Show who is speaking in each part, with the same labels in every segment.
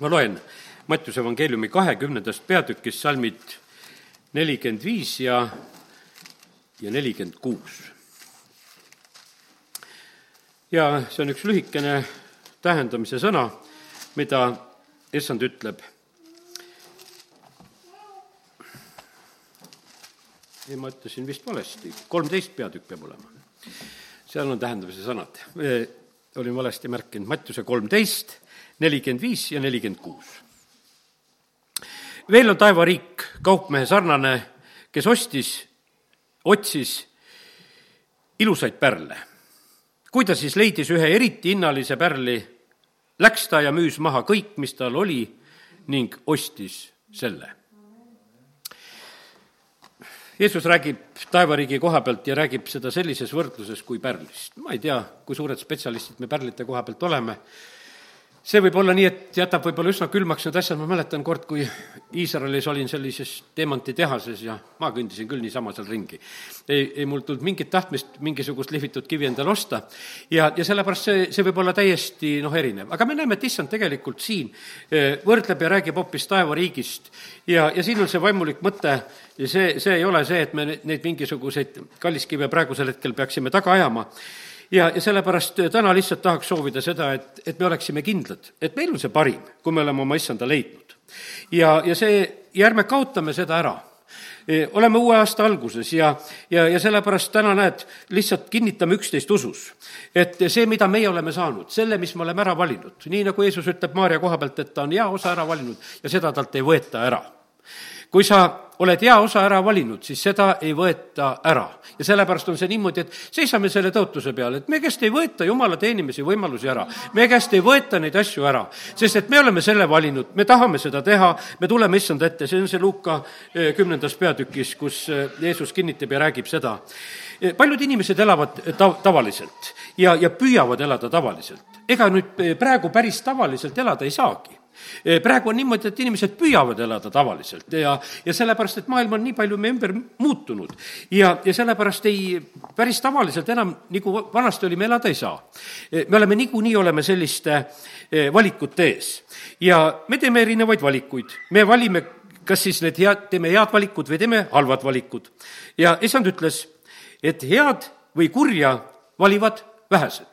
Speaker 1: ma loen Mattiuse evangeeliumi kahekümnendast peatükist salmid nelikümmend viis ja, ja nelikümmend kuus. ja see on üks lühikene tähendamise sõna, mida issand ütleb. ei, ma ütlesin vist valesti, kolmteist peatükk peab olema. seal on tähendamise sõnad. olin valesti märkinud, Mattiuse kolmteist, nelikümmend viis ja nelikümmend kuus veel on taevariik kaupmehe sarnane, kes ostis, otsis ilusaid pärle. kui ta siis leidis ühe eriti hinnalise pärli, läks ta ja müüs maha kõik, mis tal oli ning ostis selle. Jeesus räägib taevariigi koha pealt ja räägib seda sellises võrdluses kui pärlist. ma ei tea, kui suured spetsialistid me pärlite koha pealt oleme see võib olla nii, et jätab võib-olla üsna külmaks need asjad, ma mäletan kord, kui Iisraelis olin sellises teemantitehases ja ma kõndisin küll niisama seal ringi. ei, ei mul tulnud mingit tahtmist mingisugust lihvitud kivi endale osta ja, ja sellepärast see, see võib olla täiesti noh, erinev. aga me näeme, et issand tegelikult siin eh, võrdleb ja räägib hoopis taevariigist ja, ja siin on see vaimulik mõte ja see, see ei ole see, et me neid mingisuguseid kalliskive praegusel hetkel peaksime taga ajama ja, ja sellepärast äh, täna lihtsalt tahaks soovida seda, et, et me oleksime kindlad, et meil on see parim, kui me oleme oma issanda leidnud. ja, ja see, ja ärme kaotame seda ära e, oleme uue aasta alguses ja, ja, ja sellepärast täna näed, lihtsalt kinnitame üksteist usus. et see, mida meie oleme saanud, selle, mis me oleme ära valinud, nii nagu Jeesus ütleb Maarja koha pealt, et ta on hea osa ära valinud ja seda talt ei võeta ära. Kui sa oled hea osa ära valinud, siis seda ei võeta ära. ja sellepärast on see niimoodi, et seisame selle tõotuse peal, et me käest ei võeta jumala teenimise võimalusi ära. me käest ei võeta neid asju ära, sest et me oleme selle valinud, me tahame seda teha, me tuleme issanda ette, see on see Luuka eh, kümnendas peatükis, kus eh, Jeesus kinnitab ja räägib seda. Eh, paljud inimesed elavad ta-, tavaliselt ja, ja püüavad elada tavaliselt. ega nüüd praegu päris tavaliselt elada ei saagi praegu on niimoodi, et inimesed püüavad elada tavaliselt ja, ja sellepärast, et maailm on nii palju meie ümber muutunud. ja, ja sellepärast ei, päris tavaliselt enam, nagu vanasti oli, me elada ei saa. Eh, me oleme niikuinii, oleme selliste eh, valikute ees. ja me teeme erinevaid valikuid, me valime kas siis need head, teeme head valikud või teeme halvad valikud. ja issand ütles, et head või kurja valivad vähesed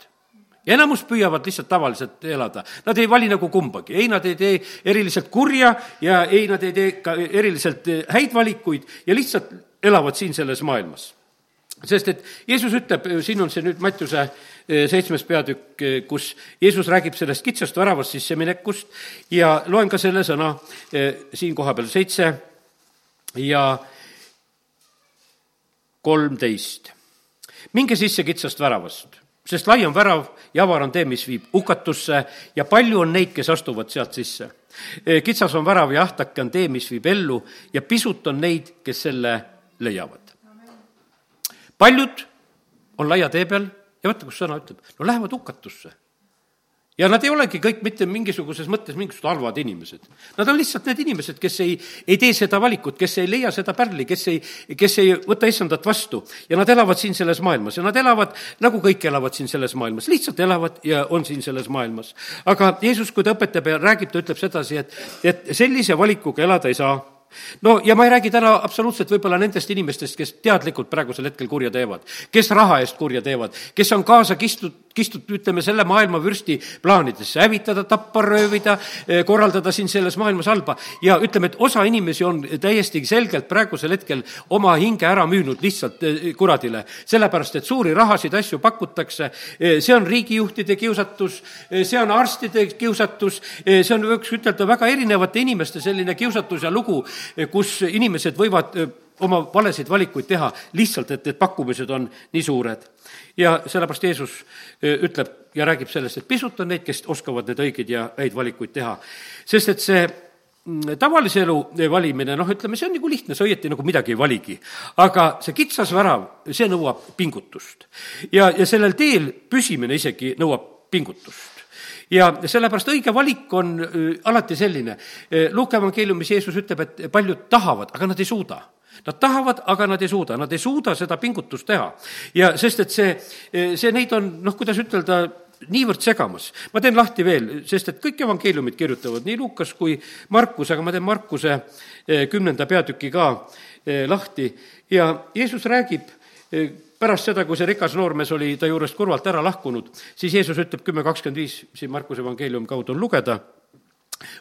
Speaker 1: enamus püüavad lihtsalt tavaliselt elada. Nad ei vali nagu kumbagi, ei, nad ei tee eriliselt kurja ja ei, nad ei tee ka eriliselt eh, häid valikuid ja lihtsalt elavad siin selles maailmas. sest et Jeesus ütleb, siin on see nüüd Mattiuse eh, seitsmes peatükk, eh, kus Jeesus räägib sellest kitsast väravast sisseminekust ja loen ka selle sõna siin kohapeal seitse ja kolmteist. minge sisse kitsast väravast sest lai on värav ja avar on tee, mis viib hukatusse ja palju on neid, kes astuvad sealt sisse. E, kitsas on värav ja ahtake on tee, mis viib ellu ja pisut on neid, kes selle leiavad. paljud on laia tee peal ja vaata, kus sõna ütleb, no lähevad hukatusse ja nad ei olegi kõik mitte mingisuguses mõttes mingisugused halvad inimesed. Nad on lihtsalt need inimesed, kes ei, ei tee seda valikut, kes ei leia seda pärli, kes ei, kes ei võta issandat vastu. ja nad elavad siin selles maailmas ja nad elavad, nagu kõik elavad siin selles maailmas, lihtsalt elavad ja on siin selles maailmas. aga Jeesus, kui ta õpetab ja räägib, ta ütleb sedasi, et, et sellise valikuga elada ei saa no ja ma ei räägi täna absoluutselt võib-olla nendest inimestest, kes teadlikult praegusel hetkel kurja teevad, kes raha eest kurja teevad, kes on kaasa kistud, kistud, ütleme, selle maailma vürsti plaanidesse, hävitada, tappa, röövida, eh, korraldada siin selles maailmas halba. ja ütleme, et osa inimesi on täiesti selgelt praegusel hetkel oma hinge ära müünud lihtsalt eh, kuradile, sellepärast et suuri rahasid, asju pakutakse, eh, see on riigijuhtide kiusatus, see on arstide kiusatus, see on, võiks ütelda, väga erinevate inimeste selline kiusatus ja lugu, kus inimesed võivad oma valesid valikuid teha lihtsalt, et need pakkumised on nii suured. Ja sellepärast Jeesus ütleb ja räägib sellest, et pisut on neid, kes oskavad need õigeid ja häid valikuid teha. sest et see mm, tavalise elu valimine, noh, ütleme, see on nagu lihtne, sa õieti nagu midagi ei valigi. aga see kitsas värav, see nõuab pingutust. ja, ja sellel teel püsimine isegi nõuab pingutust ja sellepärast õige valik on alati selline. Luuke evangeeliumis Jeesus ütleb, et paljud tahavad, aga nad ei suuda Nad tahavad, aga nad ei suuda, nad ei suuda seda pingutust teha. ja sest, et see, see neid on, noh, kuidas ütelda, niivõrd segamas. ma teen lahti veel, sest et kõik evangeeliumid kirjutavad, nii Lukas kui Markus, aga ma teen Markuse eh, kümnenda peatüki ka eh, lahti ja Jeesus räägib eh, pärast seda, kui see rikas noormees oli ta juurest kurvalt ära lahkunud, siis Jeesus ütleb kümme kakskümmend viis, siin Markuse evangeeliumi kaudu on lugeda,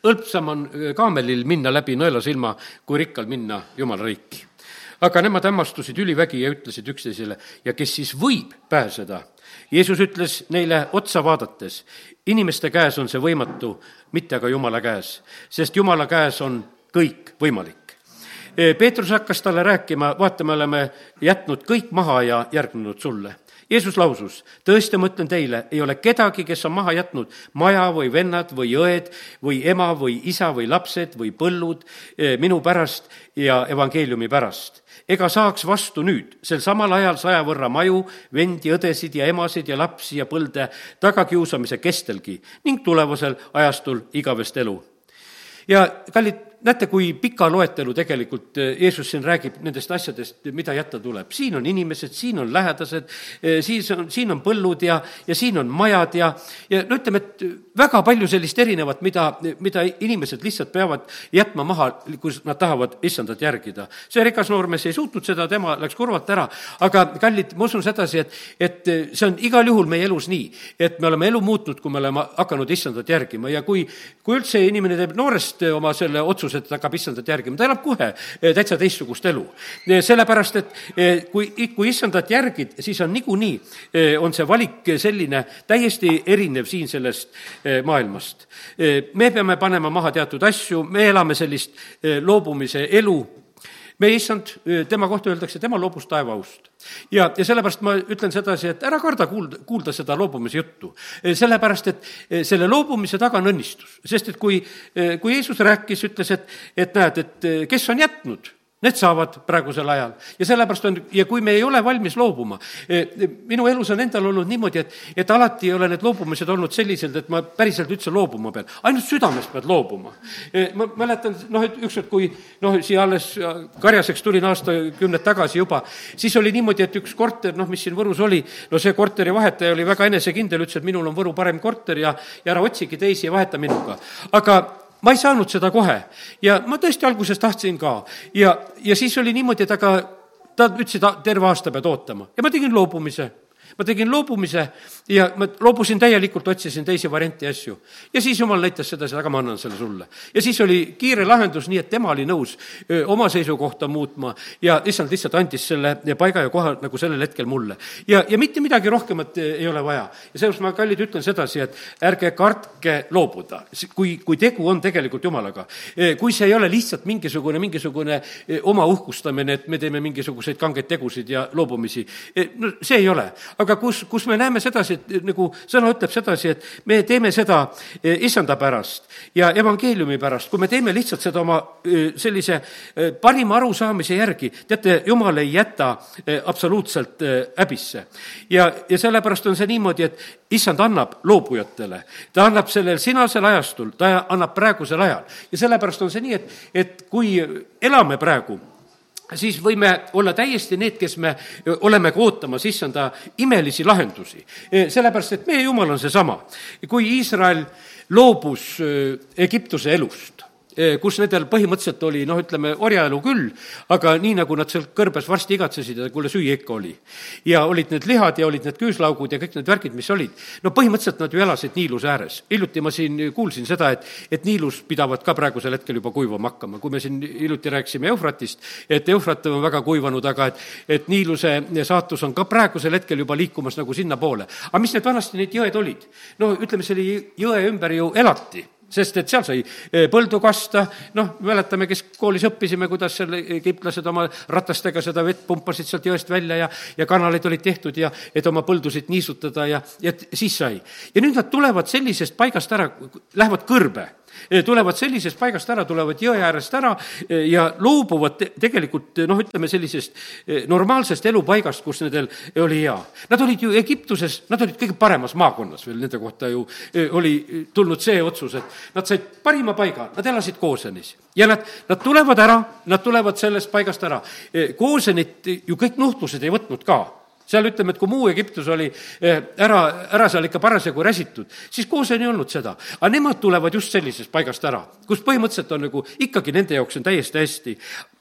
Speaker 1: hõlpsam on kaamelil minna läbi nõelasilma, kui rikkal minna Jumala riiki. aga nemad hämmastusid ülivägi ja ütlesid üksteisele, ja kes siis võib pääseda Jeesus ütles neile otsa vaadates, inimeste käes on see võimatu, mitte aga Jumala käes, sest Jumala käes on kõik võimalik. Peetrus hakkas talle rääkima, vaata, me oleme jätnud kõik maha ja järgnenud sulle Jeesus lausus, tõesti, ma ütlen teile, ei ole kedagi, kes on maha jätnud maja või vennad või õed või ema või isa või lapsed või põllud eh, minu pärast ja evangeeliumi pärast ega saaks vastu nüüd, sel samal ajal saja võrra maju, vendi, õdesid ja emasid ja lapsi ja põlde tagakiusamise kestelgi ning tulevasel ajastul igavest elu. ja kallid näete, kui pika loetelu tegelikult eh, Jeesus siin räägib nendest asjadest, mida jätta tuleb. siin on inimesed, siin on lähedased, eh, siis on, siin on põllud ja, ja siin on majad ja, ja no ütleme, et väga palju sellist erinevat, mida, mida inimesed lihtsalt peavad jätma maha, kui nad tahavad issandat järgida. see rikas noormees ei suutnud seda, tema läks kurvalt ära, aga kallid, ma usun sedasi, et, et see on igal juhul meie elus nii, et me oleme elu muutnud, kui me oleme hakanud issandat järgima ja kui, kui üldse inimene teeb noorest oma selle otsuse, et ta hakkab issandat järgima, ta elab kohe eh, täitsa teistsugust elu. Eh, sellepärast, et eh, kui, kui issandat järgid, siis on niikuinii, on see valik selline täiesti erinev siin sellest maailmast. me peame panema maha teatud asju, me elame sellist loobumise elu meie issand, tema kohta öeldakse, tema loobus taevaaust. ja, ja sellepärast ma ütlen sedasi, et ära karda kuulda, kuulda seda loobumise juttu. sellepärast, et selle loobumise taga on õnnistus, sest et kui, kui Jeesus rääkis, ütles, et, et näed, et kes on jätnud Need saavad praegusel ajal ja sellepärast on, ja kui me ei ole valmis loobuma, eh, minu elus on endal olnud niimoodi, et, et alati ei ole need loobumised olnud sellised, et ma päriselt üldse loobuma pean, ainult südamest pead loobuma. Eh, ma mäletan, noh, et ükskord, kui noh, siia alles karjaseks tulin aastakümned tagasi juba, siis oli niimoodi, et üks korter, noh, mis siin Võrus oli, no see korteri vahetaja oli väga enesekindel, ütles, et minul on Võru parem korter ja, ja ära otsigi teisi ja vaheta minuga. aga ma ei saanud seda kohe. Ja ma tõesti alguses tahtsin ka. Ja, ja siis oli niimoodi, et aga ta ütles, et terve aasta pead ootama. Ja ma tegin loobumise ma tegin loobumise ja ma loobusin täielikult, otsisin teisi variante ja asju. ja siis jumal näitas sedasi, aga ma annan selle sulle. ja siis oli kiire lahendus, nii et tema oli nõus öö, oma seisukohta muutma ja issand lihtsalt andis selle paiga ja koha nagu sellel hetkel mulle. ja, ja mitte midagi rohkemat ei ole vaja. ja seepärast ma, kallid, ütlen sedasi, et ärge kartke loobuda, kui, kui tegu on tegelikult jumalaga. kui see ei ole lihtsalt mingisugune, mingisugune oma uhkustamine, et me teeme mingisuguseid kangeid tegusid ja loobumisi, no see ei ole aga kus, kus me näeme sedasi, et nagu sõna ütleb sedasi, et me teeme seda eh, issanda pärast ja evangeeliumi pärast, kui me teeme lihtsalt seda oma eh, sellise eh, parima arusaamise järgi, teate, jumal ei jäta absoluutselt häbisse. ja, ja sellepärast on see niimoodi, et issand annab loobujatele, ta annab sellel sinasel ajastul, ta annab praegusel ajal ja sellepärast on see nii, et, et kui elame praegu siis võime olla täiesti need, kes me oleme ka ootamas issanda imelisi lahendusi. sellepärast, et meie jumal on seesama. kui Iisrael loobus Egiptuse elust, kus nendel põhimõtteliselt oli noh, ütleme, orjaelu küll, aga nii, nagu nad seal kõrbes varsti igatsesid ja kuule, süüa ikka oli. ja olid need lihad ja olid need küüslaugud ja kõik need värgid, mis olid. no põhimõtteliselt nad ju elasid Niiluse ääres. hiljuti ma siin kuulsin seda, et, et Niilus pidavat ka praegusel hetkel juba kuivama hakkama. kui me siin hiljuti rääkisime Eufratist, et Eufrat on väga kuivanud, aga et, et Niiluse saatus on ka praegusel hetkel juba liikumas nagu sinnapoole. aga mis need vanasti need jõed olid? no ütleme, selle jõe ümber ju elati sest et seal sai eh, põldu kasta, noh, mäletame, kes koolis õppisime, kuidas seal egiptlased oma ratastega seda vett pumpasid sealt jõest välja ja, ja kanaleid olid tehtud ja et oma põldusid niisutada ja, ja siis sai. ja nüüd nad tulevad sellisest paigast ära, lähevad kõrbe Eh, tulevad sellisest paigast ära, tulevad jõe äärest ära eh, ja loobuvad te tegelikult noh, ütleme sellisest eh, normaalsest elupaigast, kus nendel oli hea. Nad olid ju Egiptuses, nad olid kõige paremas maakonnas veel, nende kohta ju oli tulnud see otsus, et nad said parima paiga, nad elasid Koosenis. ja nad, nad tulevad ära, nad tulevad sellest paigast ära. Koosenit ju kõik nuhtlused ei võtnud ka seal ütleme, et kui muu Egiptus oli eh, ära, ära seal ikka parasjagu räsitud, siis Gooseni ei olnud seda. aga nemad tulevad just sellisest paigast ära, kus põhimõtteliselt on nagu ikkagi nende jaoks on täiesti hästi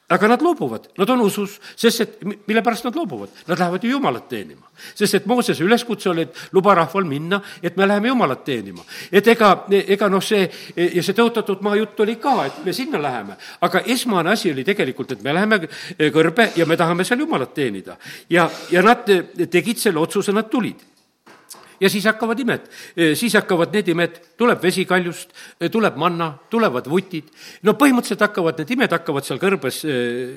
Speaker 1: aga nad loobuvad, nad on usus, sest et mille pärast nad loobuvad? Nad lähevad ju Jumalat teenima. sest et Moosese üleskutse oli, et luba rahval minna, et me läheme Jumalat teenima. et ega, ega noh, see ja see tõotatud maa jutt oli ka, et me sinna läheme. aga esmane asi oli tegelikult, et me läheme kõrbe ja me tahame seal Jumalat teenida. ja, ja nad tegid selle otsuse, nad tulid ja siis hakkavad imed, siis hakkavad need imed, tuleb vesi kaljust, tuleb manna, tulevad vutid, no põhimõtteliselt hakkavad need imed, hakkavad seal kõrbes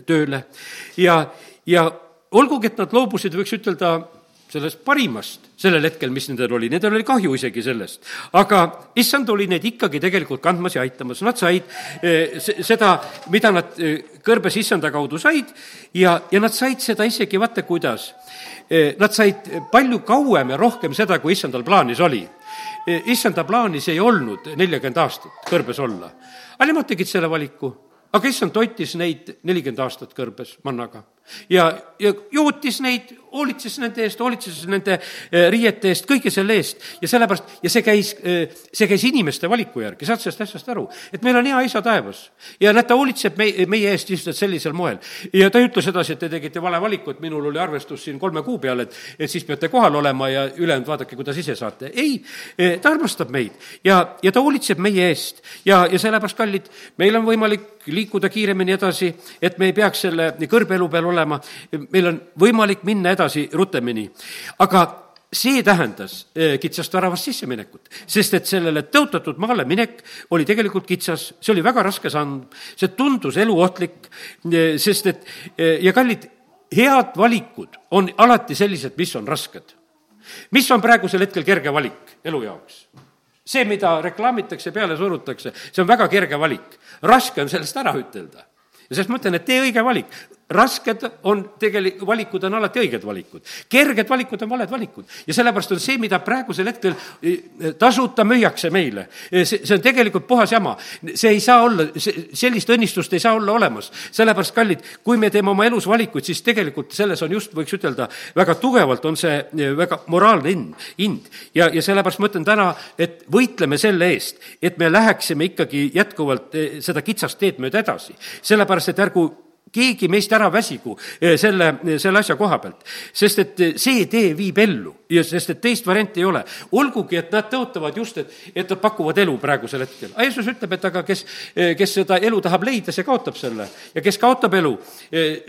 Speaker 1: tööle. Ja, ja olgugi, et nad loobusid, võiks ütelda, sellest parimast sellel hetkel, mis nendel oli, nendel oli kahju isegi sellest. aga issand oli neid ikkagi tegelikult kandmas ja aitamas, nad said seda, mida nad kõrbes issanda kaudu said ja, ja nad said seda isegi, vaata kuidas nad said palju kauem ja rohkem seda, kui issandal plaanis oli. Eh, issanda plaanis ei olnud neljakümmend aastat kõrbes olla, aga nemad tegid selle valiku. Aga issand toitis neid nelikümmend aastat kõrbes mannaga ja, ja juutis neid, hoolitses nende eest, hoolitses nende eh, riiete eest, kõige selle eest ja sellepärast, ja see käis, eh, see käis inimeste valiku järgi, saad sellest asjast aru? et meil on hea isa taevas ja näed, ta hoolitseb meie, meie eest lihtsalt sellisel moel. ja ta ei ütle sedasi, et te tegite vale valiku, et minul oli arvestus siin kolme kuu peale, et, et siis peate kohal olema ja ülejäänud vaadake, kuidas ise saate. ei, eh, ta armastab meid ja, ja ta hoolitseb meie eest ja, ja sellepärast, kallid, meil on võimalik liikuda kiiremini edasi, et me ei peaks selle kõrbeelu peal olema, meil on võimalik minna edasi rutemini. aga see tähendas eh, kitsast väravast sisseminekut, sest et sellele tõotatud maale minek oli tegelikult kitsas, see oli väga raske samm, see tundus eluohtlik, eh, sest et eh, ja kallid, head valikud on alati sellised, mis on rasked. mis on praegusel hetkel kerge valik elu jaoks? see, mida reklaamitakse, peale surutakse, see on väga kerge valik. raske on sellest ära ütelda. ja sest ma ütlen, et tee õige valik rasked on tegelik-, valikud on alati õiged valikud. kerged valikud on valed valikud. ja sellepärast on see, mida praegusel hetkel eh, tasuta müüakse meile, eh, see, see on tegelikult puhas jama. see ei saa olla, sellist õnnistust ei saa olla olemas. sellepärast, kallid, kui me teeme oma elus valikuid, siis tegelikult selles on just, võiks ütelda, väga tugevalt on see väga moraalne hind, hind. ja, ja sellepärast ma ütlen täna, et võitleme selle eest, et me läheksime ikkagi jätkuvalt seda kitsast teed mööda edasi. sellepärast, et ärgu keegi meist ära väsigu eh, selle, selle asja koha pealt. sest et eh, see tee viib ellu ja sest, et teist varianti ei ole. olgugi, et nad tõotavad just, et, et nad pakuvad elu praegusel hetkel. aga Jeesus ütleb, et aga kes, eh, kes seda elu tahab leida, see kaotab selle. ja kes kaotab elu,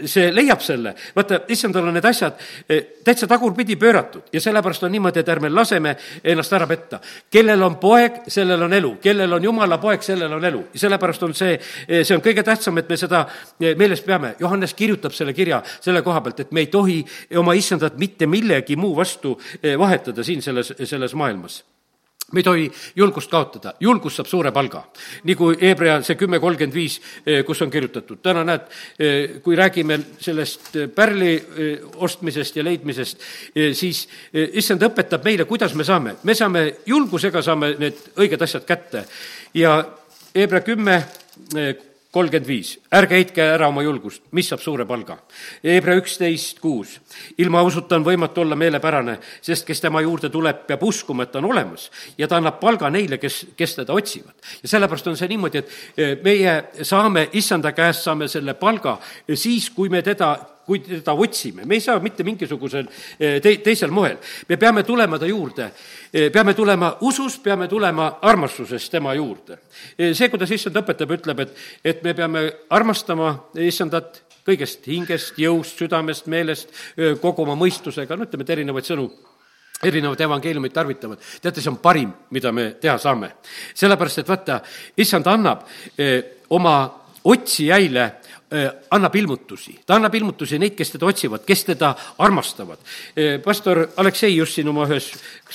Speaker 1: see leiab selle. vaata, issandal on need asjad täitsa tagurpidi pööratud ja sellepärast on niimoodi, et ärme laseme ennast ära petta. kellel on poeg, sellel on elu, kellel on jumala poeg, sellel on elu. sellepärast on see, see on kõige tähtsam, et me seda meeles peame, Johannes kirjutab selle kirja selle koha pealt, et me ei tohi oma issandat mitte millegi muu vastu eh, vahetada siin selles, selles maailmas. Me ei tohi julgust kaotada, julgus saab suure palga. nagu Hebra see kümme kolmkümmend viis, eh, kus on kirjutatud, täna näed, eh, kui räägime sellest pärli ostmisest ja leidmisest, siis issand õpetab meile, kuidas me saame, me saame julgusega, saame need õiged asjad kätte. Ja Hebra kümme kolmkümmend viis, ärge heitke ära oma julgust, mis saab suure palga. Hebra üksteist kuus, ilma usuta on võimatu olla meelepärane, sest kes tema juurde tuleb, peab uskuma, et ta on olemas ja ta annab palga neile, kes, kes teda otsivad. ja sellepärast on see niimoodi, et eh, meie saame issanda käest, saame selle palga siis, kui me teda kui teda otsime, me ei saa mitte mingisugusel eh, te-, teisel moel. me peame tulema ta juurde, eh, peame tulema usus, peame tulema armastuses tema juurde. Eh, see, kuidas issand õpetab, ütleb, et, et me peame armastama issandat kõigest hingest, jõust, südamest, meelest, kogu oma mõistusega, no ütleme, et erinevaid sõnu erinevad evangeeliumid tarvitavad. teate, see on parim, mida me teha saame. sellepärast, et vaata, issand annab oma otsijaile annab ilmutusi, ta annab ilmutusi neid, kes teda otsivad, kes teda armastavad. Äh, pastor Aleksei just siin oma ühes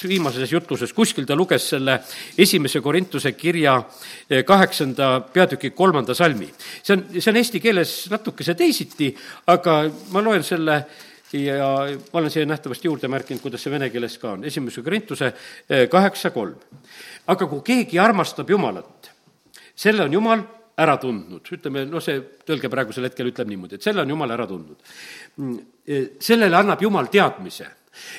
Speaker 1: viimases jutluses, kuskil ta luges selle esimese Korintuse kirja äh, kaheksanda peatüki kolmanda salmi. see on, see on eesti keeles natukese teisiti, aga ma loen selle ja ma olen siia nähtavasti juurde märkinud, kuidas see vene keeles ka on, esimese Korintuse kaheksa kolm. aga kui keegi armastab Jumalat, selle on Jumal ära tundnud, ütleme, noh, see tõlge praegusel hetkel ütleb niimoodi, et selle on Jumal ära tundnud. Mm, eh, sellele annab Jumal teadmise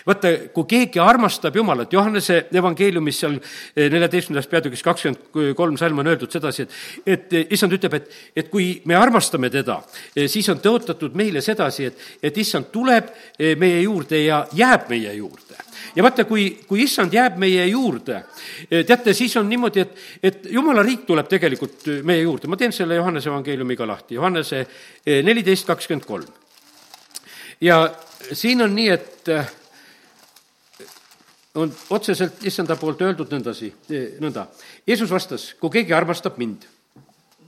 Speaker 1: vaata, kui keegi armastab Jumalat, Johannese evangeeliumis seal eh, neljateistkümnendas peatükis kakskümmend kolm salm on öeldud sedasi, et, et eh, issand ütleb, et, et kui me armastame teda, siis on tõotatud meile sedasi, et, et issand tuleb meie juurde ja jääb meie juurde. Ja vaata, kui, kui issand jääb meie juurde, eh, teate, siis on niimoodi, et, et jumala riik tuleb tegelikult eh, meie juurde, ma teen selle Johannese evangeeliumiga lahti, Johannese eh, neliteist kakskümmend kolm. ja siin on nii, et on otseselt issanda poolt öeldud nõndasi, nõnda. Jeesus vastas, kui keegi armastab mind,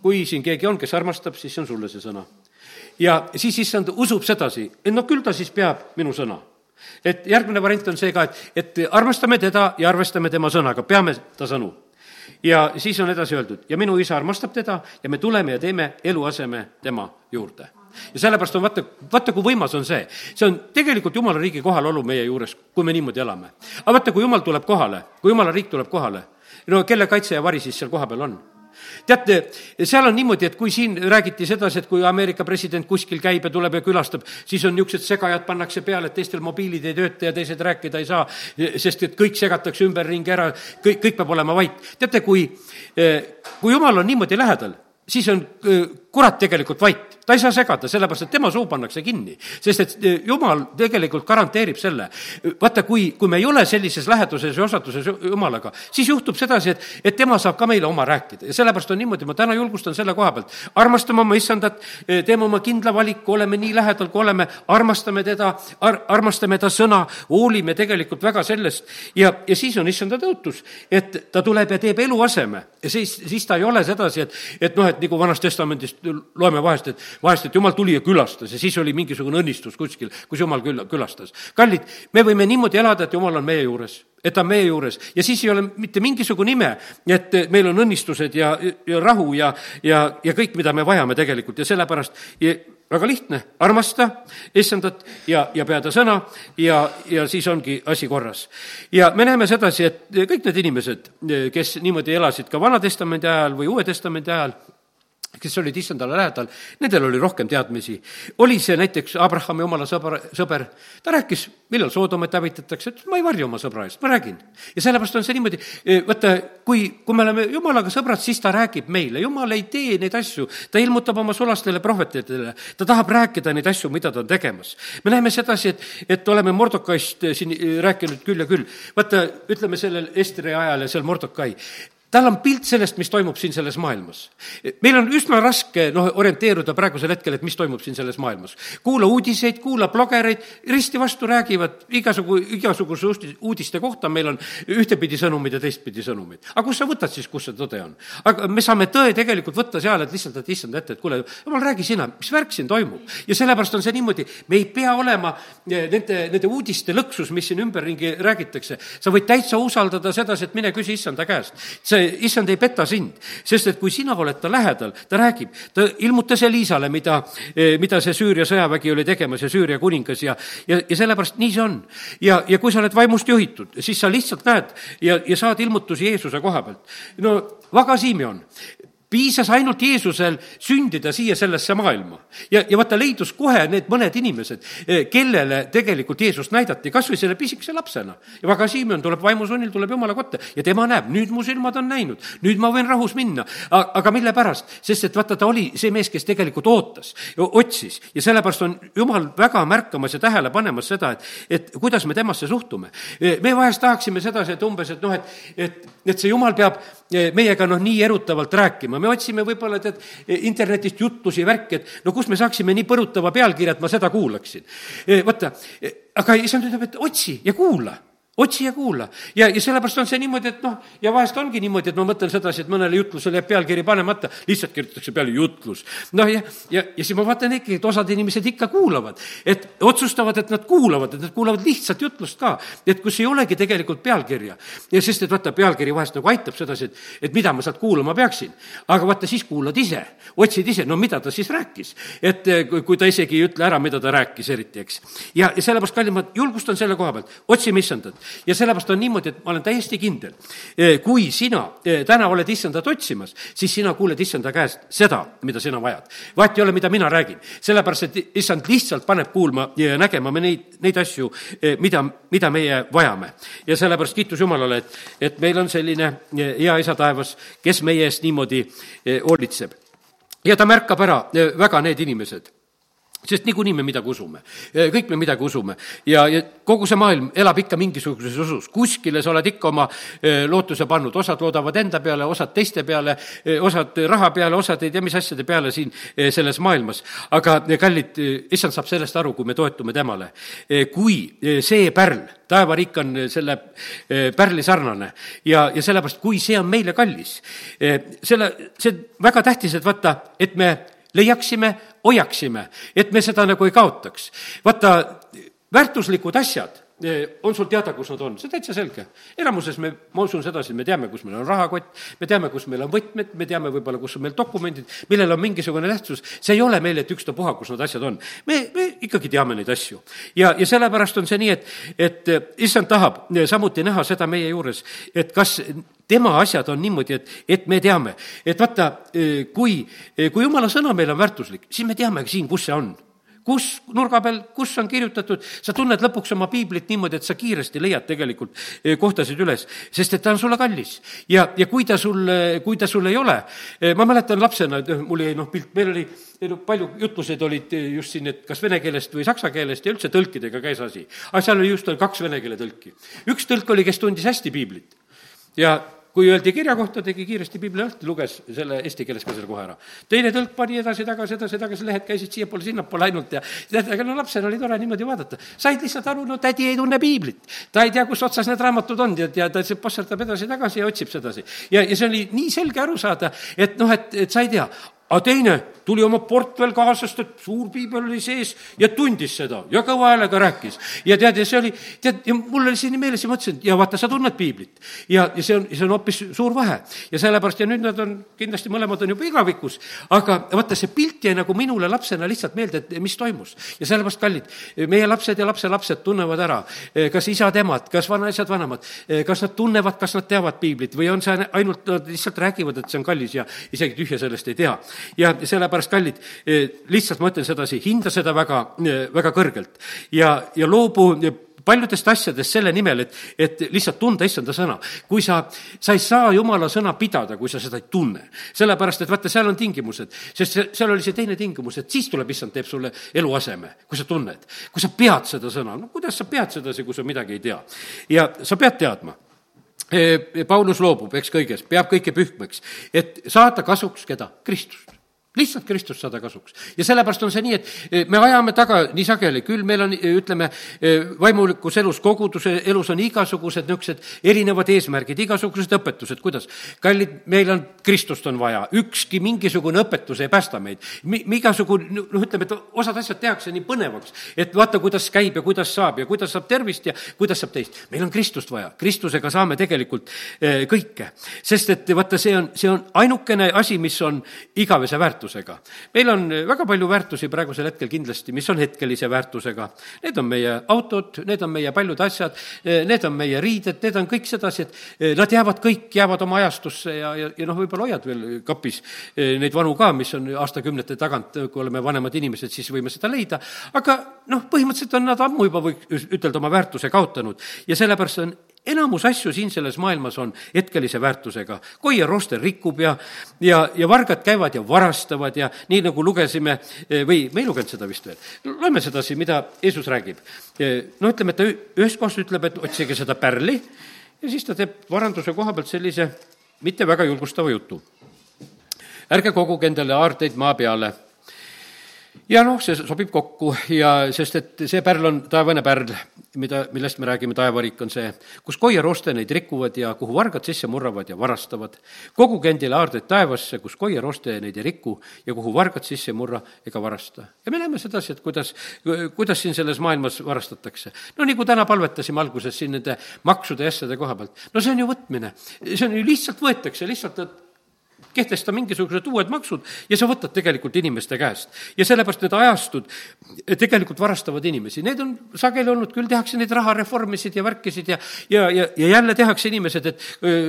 Speaker 1: kui siin keegi on, kes armastab, siis see on sulle see sõna. ja siis issand usub sedasi, et no küll ta siis peab minu sõna et järgmine variant on see ka, et, et armastame teda ja arvestame tema sõnaga, peame ta sõnu. ja siis on edasi öeldud, ja minu isa armastab teda ja me tuleme ja teeme eluaseme tema juurde. Ja sellepärast on vaata, vaata, kui võimas on see. see on tegelikult Jumala riigi kohalolu meie juures, kui me niimoodi elame. aga vaata, kui Jumal tuleb kohale, kui Jumala riik tuleb kohale, no kelle kaitse ja vari siis seal kohapeal on? teate, seal on niimoodi, et kui siin räägiti sedasi, et kui Ameerika president kuskil käib ja tuleb ja külastab, siis on niisugused segajad pannakse peale, et teistel mobiilid ei tööta ja teised rääkida ei saa, sest et kõik segatakse ümberringi ära, kõik, kõik peab olema vait. teate, kui, kui jumal on niimoodi lähedal, siis on kurat tegelikult vait ta ei saa segada, sellepärast et tema suu pannakse kinni. sest et eh, jumal tegelikult garanteerib selle. vaata, kui, kui me ei ole sellises läheduses ja osatuses jumalaga, siis juhtub sedasi, et, et tema saab ka meile oma rääkida ja sellepärast on niimoodi, ma täna julgustan selle koha pealt. armastame oma issandat, eh, teeme oma kindla valiku, oleme nii lähedal, kui oleme, armastame teda ar,, armastame ta sõna, hoolime tegelikult väga sellest ja, ja siis on issanda tõotus, et ta tuleb ja teeb eluaseme ja siis, siis ta ei ole sedasi, et, et noh, et nagu Vanast Testamendist loeme vahest, et vahest, et jumal tuli ja külastas ja siis oli mingisugune õnnistus kuskil, kus jumal küll, külastas. kallid, me võime niimoodi elada, et jumal on meie juures, et ta on meie juures ja siis ei ole mitte mingisugune ime, et meil on õnnistused ja, ja rahu ja, ja, ja kõik, mida me vajame tegelikult ja sellepärast ja väga lihtne, armasta issandat ja, ja pea ta sõna ja, ja siis ongi asi korras. ja me näeme sedasi, et kõik need inimesed, kes niimoodi elasid ka Vana-testamendi ajal või Uue testamendi ajal, kes olid issandale lähedal, nendel oli rohkem teadmisi. oli see näiteks Abrahami jumala sõber, sõber, ta rääkis, millal Soodomet hävitatakse, ütles ma ei varja oma sõbra eest, ma räägin. ja sellepärast on see niimoodi, e, vaata, kui, kui me oleme jumalaga sõbrad, siis ta räägib meile, jumal ei tee neid asju, ta ilmutab oma sulastele prohvetidele, ta tahab rääkida neid asju, mida ta on tegemas. me näeme sedasi, et, et oleme Mordokaist siin rääkinud küll ja küll. vaata, ütleme sellel Estri ajal ja seal Mordokai, tal on pilt sellest, mis toimub siin selles maailmas. meil on üsna raske noh, orienteeruda praegusel hetkel, et mis toimub siin selles maailmas. kuula uudiseid, kuula blogereid, risti vastu räägivad igasugu, igasuguse uudiste kohta, meil on ühtepidi sõnumid ja teistpidi sõnumid. aga kust sa võtad siis, kus see tõde on? aga me saame tõe tegelikult võtta seal, et lihtsalt, et issand ette, et kuule, jumal, räägi sina, mis värk siin toimub? ja sellepärast on see niimoodi, me ei pea olema eh, nende, nende uudiste lõksus, mis siin ümberringi räägitakse. sa võid täitsa usaldada sedasi, et mine küsi issanda käest. see see, issand ei peta sind, sest et kui sina oled ta lähedal, ta räägib, ta ilmutas Elisale, mida, eh, mida see Süüria sõjavägi oli tegemas ja Süüria kuningas ja, ja, ja sellepärast nii see on. ja, ja kui sa oled vaimust juhitud, siis sa lihtsalt näed ja, ja saad ilmutusi Jeesuse koha pealt. no Vaga Simeon, piisas ainult Jeesusel sündida siia sellesse maailma. ja, ja vaata, leidus kohe need mõned inimesed, eh, kellele tegelikult Jeesust näidati, kas või selle pisikese lapsena. ja väga Siimon tuleb vaimusunnil, tuleb Jumala kotta ja tema näeb, nüüd mu silmad on näinud, nüüd ma võin rahus minna. aga mille pärast? sest et vaata, ta oli see mees, kes tegelikult ootas, otsis ja sellepärast on Jumal väga märkamas ja tähele panemas seda, et, et kuidas me temasse suhtume. Eh, me vahest tahaksime sedasi, et umbes, et noh, et, et, et see Jumal peab eh, meiega noh, nii erutavalt rääkima, otsima, me otsime võib-olla tead internetist jutlusi, värki, et no kust me saaksime nii põrutava pealkirja, et ma seda kuulaksin. Vaata, aga issand ütleb, et otsi ja kuula otsi ja kuula. ja, ja sellepärast on see niimoodi, et noh, ja vahest ongi niimoodi, et ma mõtlen sedasi, et mõnele jutlusele jääb pealkiri panemata, lihtsalt kirjutatakse peale jutlus. noh, ja, ja, ja siis ma vaatan ikkagi, et osad inimesed ikka kuulavad, et otsustavad, et nad kuulavad, et nad kuulavad lihtsalt jutlust ka, et kus ei olegi tegelikult pealkirja. ja sest, et vaata, pealkiri vahest nagu aitab sedasi, et, et mida ma sealt kuulama peaksin. aga vaata, siis kuulad ise, otsid ise, no mida ta siis rääkis. et kui, kui ta isegi ei ütle ära, mida ta rääkis eriti, eks. ja, ja sellepärast, kallimad, julgustan selle koha pealt, otsime issandat ja sellepärast on niimoodi, et ma olen täiesti kindel, kui sina täna oled issandat otsimas, siis sina kuuled issanda käest seda, mida sina vajad. vahet ei ole, mida mina räägin, sellepärast et issand lihtsalt paneb kuulma ja nägema me neid, neid asju, mida, mida meie vajame. ja sellepärast kiitus Jumalale, et, et meil on selline hea isa taevas, kes meie eest niimoodi hoolitseb. ja ta märkab ära väga need inimesed sest niikuinii me midagi usume. kõik me midagi usume. ja, ja kogu see maailm elab ikka mingisuguses usus. kuskile sa oled ikka oma lootuse pannud, osad loodavad enda peale, osad teiste peale, osad raha peale, osad ei tea, mis asjade peale siin selles maailmas. aga kallid, issand saab sellest aru, kui me toetume temale. kui see pärl, taevariik on selle pärli sarnane ja, ja sellepärast, kui see on meile kallis, selle, see on väga tähtis, et vaata, et me leiaksime, hoiaksime, et me seda nagu ei kaotaks. vaata, väärtuslikud asjad on sul teada, kus nad on, see täitsa selge. enamuses me, ma usun sedasi, me teame, kus meil on rahakott, me teame, kus meil on võtmed, me teame võib-olla, kus on meil dokumendid, millel on mingisugune tähtsus. see ei ole meil, et ükstapuha, kus need asjad on. me, me ikkagi teame neid asju. ja, ja sellepärast on see nii, et, et eh, issand tahab samuti näha seda meie juures, et kas tema asjad on niimoodi, et, et me teame, et vaata, eh, kui, kui jumala sõna meil on väärtuslik, siis me teame siin, kus see on kus nurga peal, kus on kirjutatud, sa tunned lõpuks oma piiblit niimoodi, et sa kiiresti leiad tegelikult eh, kohtasid üles, sest et ta on sulle kallis. ja, ja kui ta sul, kui ta sul ei ole, ma mäletan lapsena, mul jäi noh, pilt, meil oli no palju jutluseid olid just siin, et kas vene keelest või saksa keelest ja üldse tõlkidega käis asi. aga seal oli just, oli kaks vene keele tõlki. üks tõlk oli, kes tundis hästi piiblit ja kui öeldi kirja kohta, tegi kiiresti piibli lahti, luges selle eesti keeles ka selle kohe ära. teine tõlk pani edasi-tagasi, edasi-tagasi, lehed käisid siiapoole-sinnapoole ainult ja tead, aga no lapsel oli tore niimoodi vaadata. said lihtsalt aru, no tädi ei tunne piiblit. ta ei tea, kus otsas need raamatud on ja, ja ta lihtsalt passerdab edasi-tagasi ja otsib sedasi. ja, ja see oli nii selge aru saada, et noh, et, et sa ei tea, aga teine tuli oma portfell kaasast, et suur piibel oli sees ja tundis seda ja kõva häälega rääkis. ja tead, ja see oli, tead, ja mul oli see nii meeles ja mõtlesin, ja vaata, sa tunned piiblit. ja, ja see on, see on hoopis suur vahe. ja sellepärast, ja nüüd nad on, kindlasti mõlemad on juba igavikus, aga vaata, see pilt jäi nagu minule lapsena lihtsalt meelde, et mis toimus. ja sellepärast, kallid, meie lapsed ja lapselapsed tunnevad ära, kas isad-emad, kas vanaisad, vanemad, kas nad tunnevad, kas nad teavad piiblit või on see ainult, nad lihtsalt räägivad, et see on kallis ja isegi tühja sellest ei tea. Ja sellepärast kallid, eh, lihtsalt ma ütlen sedasi, hinda seda väga, eh, väga kõrgelt ja, ja loobu paljudest asjadest selle nimel, et, et lihtsalt tunda issanda sõna. kui sa, sa ei saa jumala sõna pidada, kui sa seda ei tunne. sellepärast, et vaata, seal on tingimused, sest see, seal oli see teine tingimus, et siis tuleb issand, teeb sulle eluaseme, kui sa tunned. kui sa pead seda sõna, no kuidas sa pead sedasi, kui sa midagi ei tea. ja sa pead teadma Paulus loobub, eks kõigest, peab kõike pühkmeks, et saada kasuks keda? Kristust lihtsalt Kristus saada kasuks. ja sellepärast on see nii, et eh, me ajame taga nii sageli, küll meil on, eh, ütleme, eh, vaimulikus elus, koguduse elus on igasugused niisugused erinevad eesmärgid, igasugused õpetused, kuidas. kallid, meil on, Kristust on vaja, ükski mingisugune õpetus ei päästa meid. Mi-, igasugune, noh, ütleme, et osad asjad tehakse nii põnevaks, et vaata, kuidas käib ja kuidas saab ja kuidas saab tervist ja kuidas saab teist. meil on Kristust vaja, Kristusega saame tegelikult kõike. sest et vaata, see on, see on ainukene asi, mis on igavese väärtus väärtusega. meil on väga palju väärtusi praegusel hetkel kindlasti, mis on hetkelise väärtusega. Need on meie autod, need on meie paljud asjad, need on meie riided, need on kõik sedasi, et eh, nad jäävad kõik, jäävad oma ajastusse ja, ja, ja noh, võib-olla hoiad veel kapis eh, neid vanu ka, mis on aastakümnete tagant, kui oleme vanemad inimesed, siis võime seda leida, aga noh, põhimõtteliselt on nad ammu juba, võiks ütelda, oma väärtuse kaotanud ja sellepärast on enamus asju siin selles maailmas on hetkelise väärtusega. koie roster rikub ja, ja, ja vargad käivad ja varastavad ja nii, nagu lugesime, eh, või me ei lugenud seda vist veel, loeme sedasi, mida Jeesus räägib. Eh, no ütleme, et ta ühest kohast ütleb, et otsige seda pärli ja siis ta teeb varanduse koha pealt sellise mitte väga julgustava jutu. ärge koguge endale aardeid maa peale ja noh, see sobib kokku ja sest, et see pärl on taevane pärl, mida, millest me räägime, taevariik on see, kus koiaroste neid rikuvad ja kuhu vargad sisse murravad ja varastavad. koguge endile aardeid taevasse, kus koiaroste neid ei riku ja kuhu vargad sisse ei murra ega varasta. ja me näeme sedasi, et kuidas, kuidas siin selles maailmas varastatakse. no nagu täna palvetasime alguses siin nende maksude ja asjade koha pealt, no see on ju võtmine, see on ju lihtsalt võetakse, lihtsalt kehtesta mingisugused uued maksud ja sa võtad tegelikult inimeste käest. ja sellepärast need ajastud tegelikult varastavad inimesi, need on sageli olnud, küll tehakse neid rahareformisid ja värkisid ja ja, ja, ja jälle tehakse inimesed, et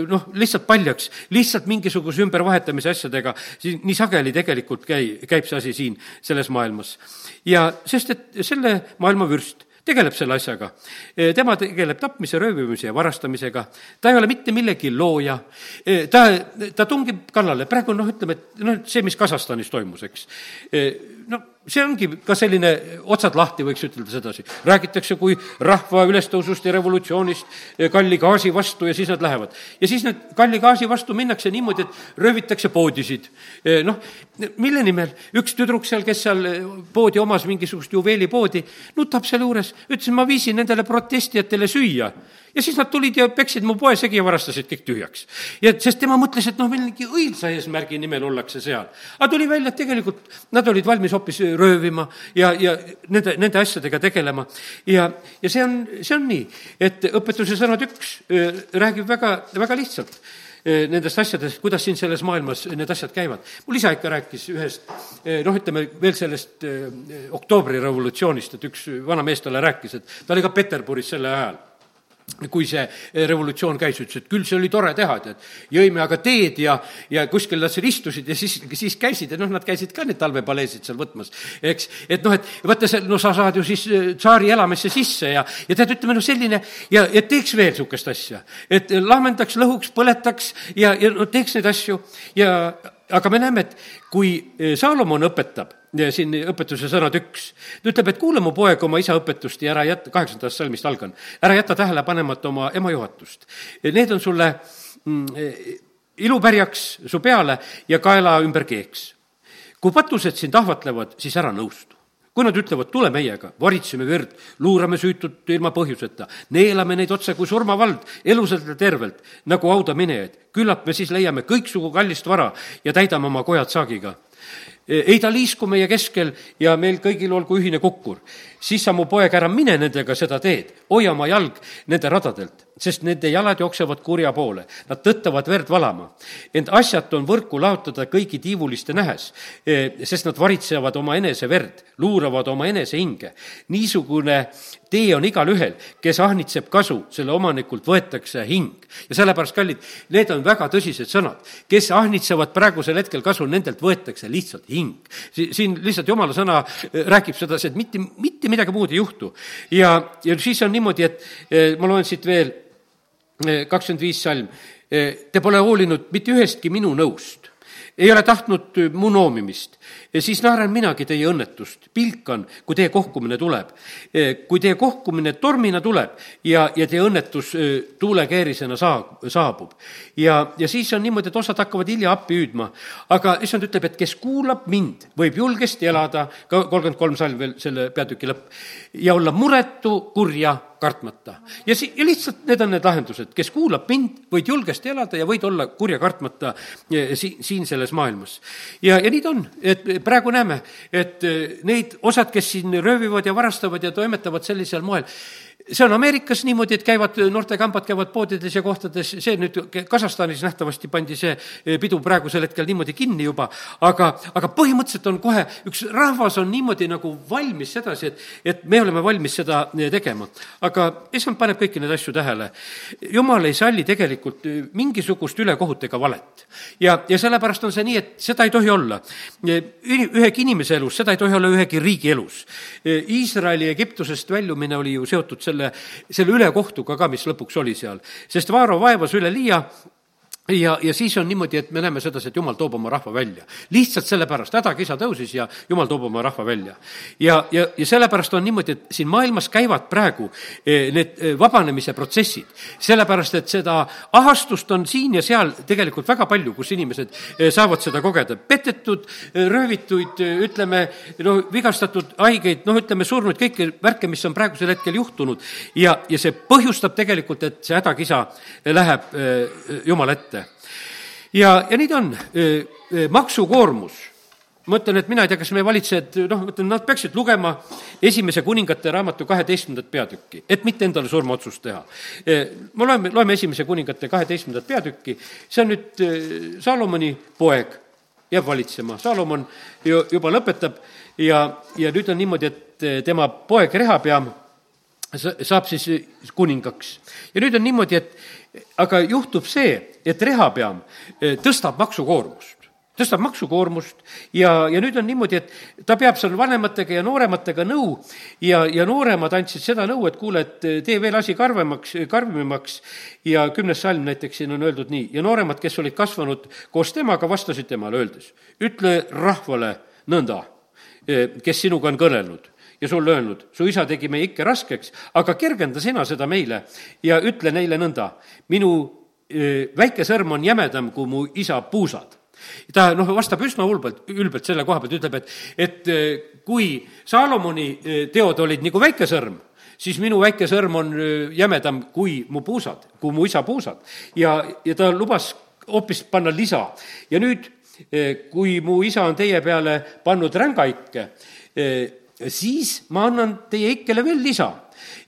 Speaker 1: noh, lihtsalt paljaks, lihtsalt mingisuguse ümbervahetamise asjadega, siis nii sageli tegelikult käi-, käib see asi siin selles maailmas. ja sest, et selle maailma vürst tegeleb selle asjaga. tema tegeleb tapmise, röövimise ja varastamisega, ta ei ole mitte millegi looja, ta, ta tungib kallale, praegu noh, ütleme, et noh, see, mis Kasahstanis toimus, eks, no see ongi ka selline otsad lahti, võiks ütelda sedasi. räägitakse kui rahva ülestõusust ja revolutsioonist kalli gaasi vastu ja siis nad lähevad. ja siis need kalli gaasi vastu minnakse niimoodi, et röövitakse poodisid. noh, mille nimel? üks tüdruk seal, kes seal poodi omas, mingisugust juveelipoodi, nutab seal juures, ütles, ma viisin nendele protestijatele süüa ja siis nad tulid ja peksid mu poe segi ja varastasid kõik tühjaks. ja sest tema mõtles, et noh, meil mingi õilsa eesmärgi nimel ollakse seal. aga tuli välja, et tegelikult nad olid valmis hoopis röövima ja, ja nende, nende asjadega tegelema. ja, ja see on, see on nii, et õpetuse sõnad üks räägib väga, väga lihtsalt nendest asjadest, kuidas siin selles maailmas need asjad käivad. mul isa ikka rääkis ühest, noh, ütleme veel sellest oktoobri revolutsioonist, et üks vana mees talle rääkis, et ta oli ka Peterburis selle ajal kui see eh, revolutsioon käis, ütles, et küll see oli tore teha, tead. jõime aga teed ja, ja kuskil nad seal istusid ja siis, siis käisid ja noh, nad käisid ka neid talvepaleesid seal võtmas, eks. et noh, et vaata see, no sa saad ju siis eh, tsaari elamisse sisse ja, ja tead, ütleme noh, selline ja, ja teeks veel niisugust asja. et lahmendaks, lõhuks, põletaks ja, ja no teeks neid asju ja aga me näeme, et kui eh, Saalomon õpetab, siin õpetuse sõnad üks, ta ütleb, et kuula mu poeg oma isa õpetust ja ära jäta, kaheksandast salmist algan, ära jäta tähele panemata oma ema juhatust. Need on sulle mm, eh, ilupärjaks su peale ja kaela ümber keeks. kui patused sind ahvatlevad, siis ära nõustu kui nad ütlevad, tule meiega, varitseme verd, luurame süütut ilma põhjuseta, neelame neid otse kui surmavald, elusalt ja tervelt, nagu haudaminejaid, küllap me siis leiame kõiksugu kallist vara ja täidame oma kojad saagiga ei ta liisku meie keskel ja meil kõigil olgu ühine kukkur. Siis sa, mu poeg, ära mine nendega seda teed, hoia oma jalg nende radadelt sest nende jalad jooksevad kurja poole, nad tõttavad verd valama. ent asjatu on võrku laotada kõigi tiivuliste nähes, e, sest nad varitsevad oma enese verd, luuravad oma enese hinge. niisugune tee on igalühel, kes ahnitseb kasu, selle omanikult võetakse hing. ja sellepärast, kallid, need on väga tõsised sõnad. kes ahnitsevad praegusel hetkel kasu, nendelt võetakse lihtsalt hing. siin lihtsalt jumala sõna e, räägib sedasi, et mitte, mitte midagi muud ei juhtu. ja, ja siis on niimoodi, et e, ma loen siit veel kakskümmend viis salm. Te pole hoolinud mitte ühestki minu nõust, ei ole tahtnud mu noomimist siis naeran minagi teie õnnetust, pilkan, kui teie kohkumine tuleb. kui teie kohkumine tormina tuleb ja, ja teie õnnetus tuulekeerisena saa-, saabub. ja, ja siis on niimoodi, et osad hakkavad hilja appi hüüdma. aga issand ütleb, et kes kuulab mind, võib julgesti elada, ka kolmkümmend kolm salm veel selle peatüki lõpp, ja olla muretu, kurja kartmata. ja si-, ja lihtsalt need on need lahendused, kes kuulab mind, võid julgesti elada ja võid olla kurja kartmata si-, siin selles maailmas. ja, ja nii ta on, et praegu näeme, et neid osad, kes siin röövivad ja varastavad ja toimetavad sellisel moel, see on Ameerikas niimoodi, et käivad, noortekambad käivad poodides ja kohtades, see nüüd Kasahstanis nähtavasti pandi see eh, pidu praegusel hetkel niimoodi kinni juba, aga, aga põhimõtteliselt on kohe, üks rahvas on niimoodi nagu valmis sedasi, et, et me oleme valmis seda eh, tegema. aga issand paneb kõiki neid asju tähele. jumal ei salli tegelikult eh, mingisugust ülekohut ega valet. ja, ja sellepärast on see nii, et seda ei tohi olla. ühegi inimese elus, seda ei tohi olla ühegi riigi elus. Iisraeli Egiptusest väljumine oli ju seotud selle, selle ülekohtuga ka, mis lõpuks oli seal. sest Vaaro vaevas üleliia ja, ja siis on niimoodi, et me näeme sedasi, et jumal toob oma rahva välja. lihtsalt sellepärast, hädakisa tõusis ja jumal toob oma rahva välja. ja, ja, ja sellepärast on niimoodi, et siin maailmas käivad praegu eh, need eh, vabanemise protsessid. sellepärast, et seda ahastust on siin ja seal tegelikult väga palju, kus inimesed eh, saavad seda kogeda. petetud, röövituid, ütleme, no vigastatud, haigeid, noh, ütleme, surnuid, kõiki värke, mis on praegusel hetkel juhtunud. ja, ja see põhjustab tegelikult, et see hädakisa läheb Jumala ette ja, ja nii ta on, maksukoormus ma ütlen, et mina ei tea, kas meie valitsejad, noh, ma ütlen, nad peaksid lugema esimese kuningate raamatu kaheteistkümnendat peatükki, et mitte endale surmaotsust teha. me loeme, loeme esimese kuningate kaheteistkümnendat peatükki, see on nüüd Salomoni poeg, jääb valitsema, Salomon ju juba lõpetab ja, ja nüüd on niimoodi, et tema poeg Rehapeam saab siis kuningaks. ja nüüd on niimoodi, et aga juhtub see, et Rehapeam tõstab maksukoormust. Tõstab maksukoormust ja, ja nüüd on niimoodi, et ta peab seal vanematega ja noorematega nõu ja, ja nooremad andsid seda nõu, et kuule, et tee veel asi karvemaks, karmimaks. Ja kümnes salm näiteks siin on öeldud nii, ja nooremad, kes olid kasvanud koos temaga, vastasid temale, öeldes, ütle rahvale nõnda, kes sinuga on kõnelnud ja sulle öelnud, su isa tegi meie ikke raskeks, aga kergenda sina seda meile ja ütle neile nõnda, minu väike sõrm on jämedam kui mu isa puusad ta noh, vastab üsna ulbelt, ülbelt selle koha pealt, ütleb, et, et kui Saalomoni teod olid nagu väike sõrm, siis minu väike sõrm on jämedam kui mu puusad, kui mu isa puusad. ja, ja ta lubas hoopis panna lisa. ja nüüd, kui mu isa on teie peale pannud rängaikke, siis ma annan teie ikkele veel lisa.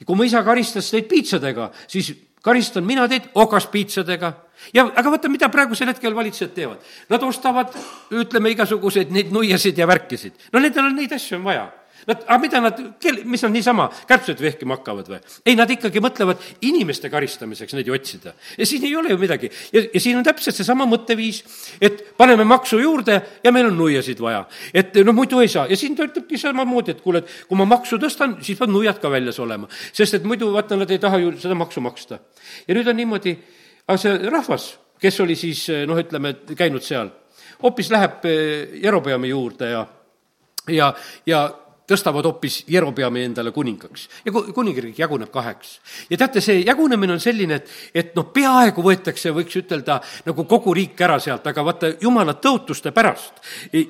Speaker 1: kui mu isa karistas teid piitsadega, siis karistan mina teid okaspiitsadega ja aga vaata, mida praegusel hetkel valitsejad teevad. Nad ostavad, ütleme, igasuguseid neid nuiasid ja värkisid. no nendel on neid asju on vaja. Nad, aga mida nad, kel-, mis nad niisama kärbsed vehkima hakkavad või? ei, nad ikkagi mõtlevad inimeste karistamiseks neid ju otsida. ja siin ei ole ju midagi. ja, ja siin on täpselt seesama mõtteviis, et paneme maksu juurde ja meil on nuiasid vaja. et noh, muidu ei saa. ja siin ta ütlebki samamoodi, et kuule, et kui ma maksu tõstan, siis peavad nuiad ka väljas olema. sest et muidu vaata, nad ei taha ju seda maksu maksta. ja nüüd on niimoodi aga see rahvas, kes oli siis noh, ütleme, käinud seal, hoopis läheb eh, Jerobeami juurde ja ja, ja tõstavad hoopis Jerobeami endale kuningaks. ja kuningriik jaguneb kaheks. ja teate, see jagunemine on selline, et, et noh, peaaegu võetakse, võiks ütelda, nagu kogu riik ära sealt, aga vaata, jumala tõotuste pärast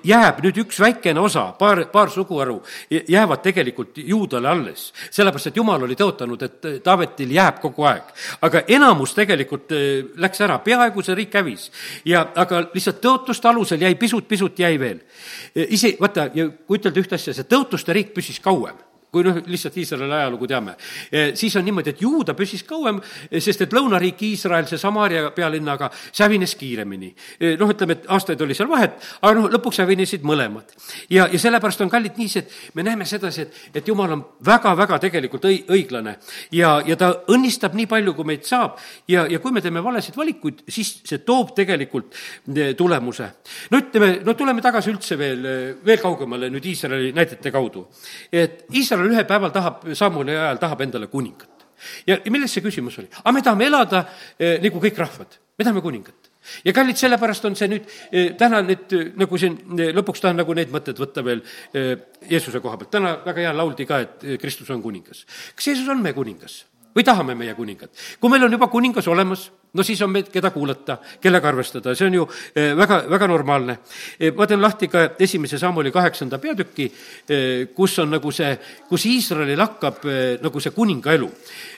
Speaker 1: jääb nüüd üks väikene osa, paar, paar suguharu, jäävad tegelikult juudale alles. sellepärast, et jumal oli tõotanud, et Taavetil jääb kogu aeg. aga enamus tegelikult eh, läks ära, peaaegu see riik hävis. ja aga lihtsalt tõotuste alusel jäi pisut-pisut jäi veel. ise, vaata, ja kui ütelda ühte asja, see tõotuste juuda riik püsis kauem kui noh, lihtsalt Iisraeli ajalugu teame. siis on niimoodi, et juuda püsis kauem, sest et lõunariik Iisrael, see Samaria pealinnaga, see hävines kiiremini. noh, ütleme, et aastaid oli seal vahet, aga noh, lõpuks hävinesid mõlemad. ja, ja sellepärast on kallid niiviisi, et me näeme sedasi, et, et jumal on väga-väga tegelikult õi-, õiglane ja, ja ta õnnistab nii palju, kui meid saab ja, ja kui me teeme valesid valikuid, siis see toob tegelikult eh, tulemuse. no ütleme, no tuleme tagasi üldse veel, eh, veel kaugemale nüüd Iisraeli näidete kaudu. et Iisrael Iisrael ühel päeval tahab, Samuli ajal tahab endale kuningat. ja, milles see küsimus oli? aga me tahame elada eh, nagu kõik rahvad, me tahame kuningat ja kallid, sellepärast on see nüüd eh, täna nüüd eh, nagu siin eh, lõpuks tahan nagu need mõtted võtta veel eh, Jeesuse koha pealt. täna väga hea lauldi ka, et eh, Kristus on kuningas. kas Jeesus on meie kuningas või tahame meie kuningat? kui meil on juba kuningas olemas no siis on meil, keda kuulata, kellega arvestada, see on ju eh, väga, väga normaalne. Eh, ma teen lahti ka esimese sammuli kaheksanda peatüki, eh, kus on nagu see, kus Iisraelil hakkab nagu see kuninga elu.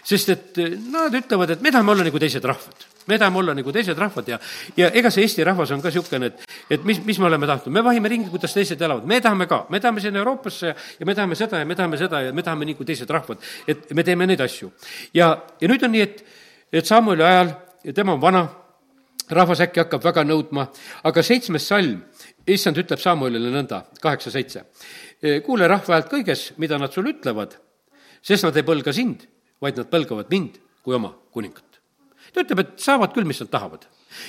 Speaker 1: sest et nad ütlevad, et me tahame olla nagu teised rahvad me tahame olla nagu teised rahvad ja, ja ega see Eesti rahvas on ka niisugune, et, et mis, mis me oleme tahtnud, me vahime ringi, kuidas teised elavad, me tahame ka, me tahame sinna Euroopasse ja me tahame seda ja me tahame seda ja me tahame nagu teised rahvad, et me teeme neid asju. ja, ja nüüd on nii, et, et Samueli ajal ja tema on vana, rahvas äkki hakkab väga nõudma, aga seitsmes salm, issand ütleb Samuelile nõnda, kaheksa, seitse. kuule rahva häält kõiges, mida nad sulle ütlevad, sest nad ei põlga sind, vaid nad põlgavad mind kui oma kuningat. ta ütleb, et saavad küll, mis nad tahavad.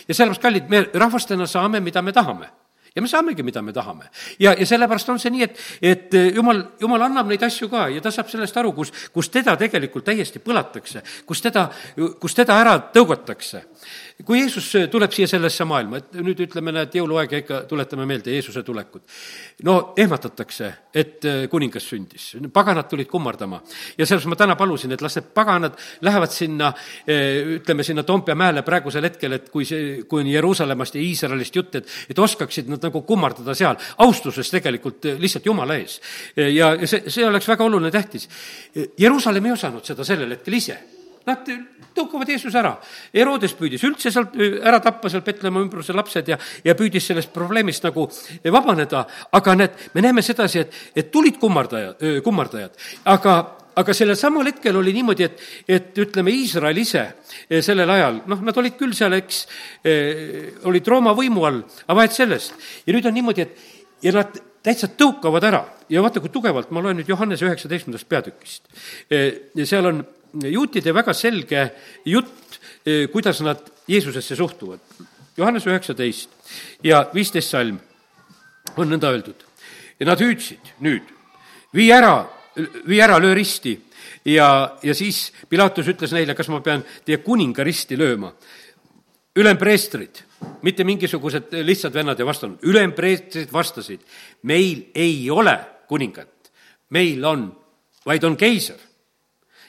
Speaker 1: ja sellepärast, kallid, me rahvastena saame, mida me tahame ja me saamegi, mida me tahame. ja, ja sellepärast on see nii, et, et jumal, jumal annab neid asju ka ja ta saab sellest aru, kus, kus teda tegelikult täiesti põlatakse, kus teda, kus teda ära tõugatakse kui Jeesus tuleb siia sellesse maailma, et nüüd ütleme, näed, jõuluaeg ja ikka tuletame meelde Jeesuse tulekut. no ehmatatakse, et äh, kuningas sündis, paganad tulid kummardama. ja sellepärast ma täna palusin, et las need paganad lähevad sinna, äh, ütleme sinna Toompea mäele praegusel hetkel, et kui see, kui on Jeruusalemmast ja Iisraelist jutt, et, et oskaksid nad nagu kummardada seal, austuses tegelikult äh, lihtsalt Jumala ees. ja, ja see, see oleks väga oluline, tähtis. Jeruusalemm ei osanud seda sellel hetkel ise nad tõukavad Jeesuse ära. Herodes püüdis üldse sealt ära tappa seal Petlemma ümbruse lapsed ja, ja püüdis sellest probleemist nagu vabaneda, aga need, me näeme sedasi, et, et tulid kummardajad, kummardajad, aga aga sellel samal hetkel oli niimoodi, et, et ütleme, Iisrael ise sellel ajal, noh, nad olid küll seal, eks, olid Rooma võimu all, aga vahet sellest. ja nüüd on niimoodi, et ja nad täitsa tõukavad ära ja vaata, kui tugevalt, ma loen nüüd Johannese üheksateistkümnendast peatükist. ja seal on juutide väga selge jutt, kuidas nad Jeesusesse suhtuvad. Johannes üheksateist ja viisteist salm on nõnda öeldud. ja nad hüüdsid nüüd, vii ära, vii ära, löö risti. ja, ja siis Pilatus ütles neile, kas ma pean teie kuninga risti lööma. ülempreestrid, mitte mingisugused lihtsad vennad ei vastanud, ülempreestrid vastasid, meil ei ole kuningat, meil on, vaid on keiser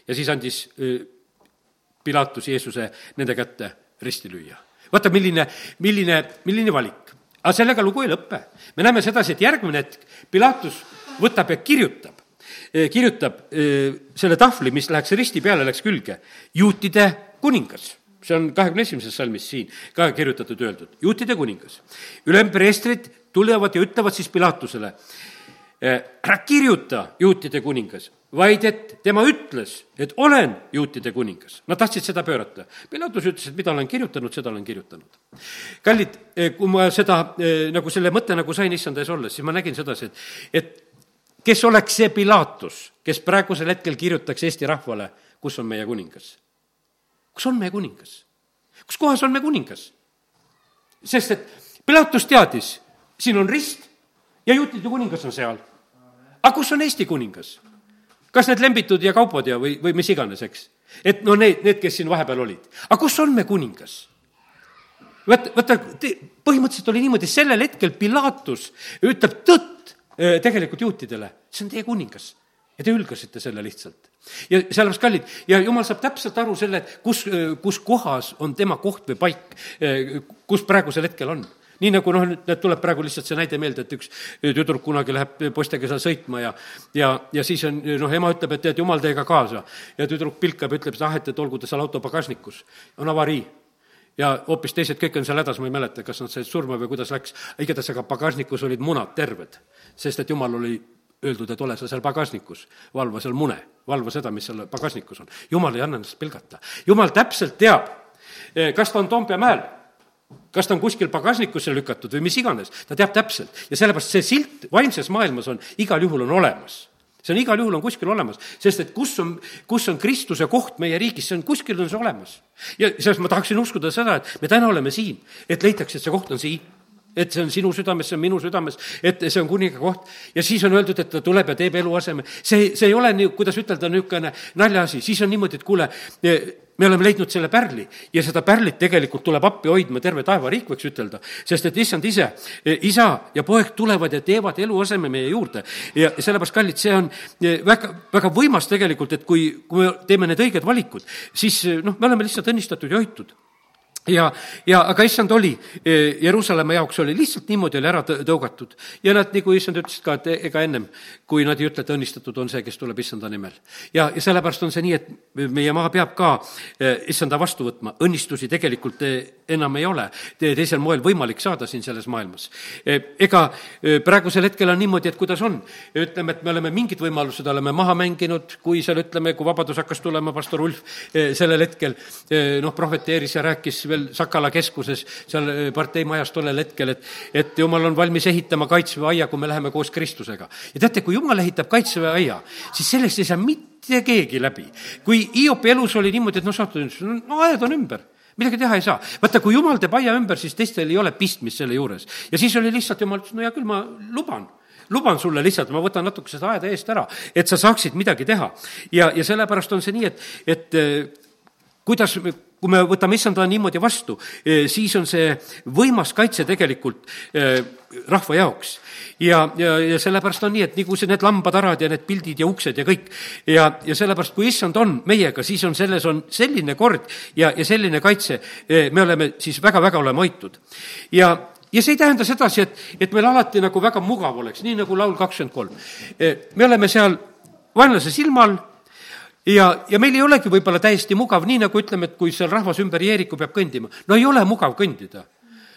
Speaker 1: ja siis andis Pilatus Jeesuse nende kätte risti lüüa. vaata, milline, milline, milline valik. aga sellega lugu ei lõpe. me näeme sedasi, et järgmine hetk Pilatus võtab ja kirjutab, kirjutab selle tahvli, mis läheks risti peale, läks külge, juutide kuningas see on kahekümne esimeses salmis siin ka kirjutatud, öeldud, juutide kuningas. ülempreestrid tulevad ja ütlevad siis Pilatusele, ära kirjuta, juutide kuningas, vaid et tema ütles, et olen juutide kuningas. Nad tahtsid seda pöörata. Pilatus ütles, et mida olen kirjutanud, seda olen kirjutanud. kallid, eh, kui ma seda eh, nagu selle mõtte nagu sain issanda ees olles, siis ma nägin sedasi, et, et kes oleks see Pilatus, kes praegusel hetkel kirjutaks Eesti rahvale, kus on meie kuningas? kus on meie kuningas? kus kohas on meie kuningas? sest et Pilatus teadis, siin on rist ja juutide kuningas on seal. aga kus on Eesti kuningas? kas need lembitud ja kaupod ja, või, või mis iganes, eks. et no need, need, kes siin vahepeal olid. aga kus on me kuningas? vaata, vaata, põhimõtteliselt oli niimoodi, sellel hetkel Pilatus ütleb tõtt tegelikult juutidele, see on teie kuningas. ja te hülgasite selle lihtsalt. ja sellepärast, kallid, ja jumal saab täpselt aru selle, et kus, kus kohas on tema koht või paik, kus praegusel hetkel on nii nagu noh, nüüd tuleb praegu lihtsalt see näide meelde, et üks tüdruk kunagi läheb poistega seal sõitma ja ja, ja siis on, noh, ema ütleb, et tead, jumal teiega kaasa. ja tüdruk pilkab ja ütleb, et ah, et, et olgu ta seal auto pagasnikus. on avarii ja hoopis teised kõik on seal hädas, ma ei mäleta, kas nad said surma või kuidas läks, igatahes aga pagasnikus olid munad terved, sest et jumal oli öeldud, et ole sa seal pagasnikus, valva seal mune, valva seda, mis seal pagasnikus on. jumal ei anna ennast pilgata. jumal täpselt teab, kas ta on Toompea mäel kas ta on kuskil pagasnikusse lükatud või mis iganes, ta teab täpselt. ja sellepärast see silt vaimses maailmas on, igal juhul on olemas see on igal juhul on kuskil olemas, sest et kus on, kus on Kristuse koht meie riigis, see on kuskil on see olemas. ja sellest ma tahaksin uskuda seda, et me täna oleme siin, et leitakse, et see koht on siin et see on sinu südames, see on minu südames, et see on kuninga koht. ja siis on öeldud, et ta tuleb ja teeb eluaseme. see, see ei ole nii, kuidas ütelda, niisugune naljaasi, siis on niimoodi, et kuule, me oleme leidnud selle pärli ja seda pärlit tegelikult tuleb appi hoidma terve taevariik, võiks ütelda. sest et issand ise, isa ja poeg tulevad ja teevad eluaseme meie juurde. ja sellepärast, kallid, see on väga, väga võimas tegelikult, et kui, kui me teeme need õiged valikud, siis noh, me oleme lihtsalt õnnistatud ja hoitud ja, ja aga issand oli, e, Jeruusalemma jaoks oli lihtsalt niimoodi oli ära tõugatud. ja nad, nagu issand ütles ka, et ega ennem, kui nad ei ütle, et õnnistatud on see, kes tuleb issanda nimel. ja, ja sellepärast on see nii, et meie maa peab ka e, issanda vastu võtma, õnnistusi tegelikult e, enam ei ole teisel moel võimalik saada siin selles maailmas. ega praegusel hetkel on niimoodi, et kuidas on, ütleme, et me oleme mingid võimalused oleme maha mänginud, kui seal ütleme, kui vabadus hakkas tulema, pastor Ulf sellel hetkel noh, prohveteeris ja rääkis veel Sakala keskuses, seal äh, parteimajas tollel hetkel, et, et jumal on valmis ehitama kaitseväe aia, kui me läheme koos Kristusega. ja teate, kui jumal ehitab kaitseväe aia, siis sellest ei saa mitte keegi läbi. kui Hiopi elus oli niimoodi, et noh, saate, no ajad on ümber midagi teha ei saa. vaata, kui jumal teeb aia ümber, siis teistel ei ole pistmist selle juures. ja siis oli lihtsalt jumal ütles, no hea küll, ma luban luban sulle lihtsalt, ma võtan natuke seda aeda eest ära, et sa saaksid midagi teha. ja, ja sellepärast on see nii, et, et kuidas, kui me võtame issanda niimoodi vastu, eh, siis on see võimas kaitse tegelikult eh, rahva jaoks. ja, ja, ja sellepärast on nii, et nagu see, need lambatarad ja need pildid ja uksed ja kõik ja, ja sellepärast, kui issand on meiega, siis on selles, on selline kord ja, ja selline kaitse, eh, me oleme siis väga-väga oleme hoitud. ja, ja see ei tähenda sedasi, et, et meil alati nagu väga mugav oleks, nii nagu laul kakskümmend kolm. me oleme seal vaenlase silma all ja, ja meil ei olegi võib-olla täiesti mugav, nii nagu ütleme, et kui seal rahvas ümber Jeeriku peab kõndima, no ei ole mugav kõndida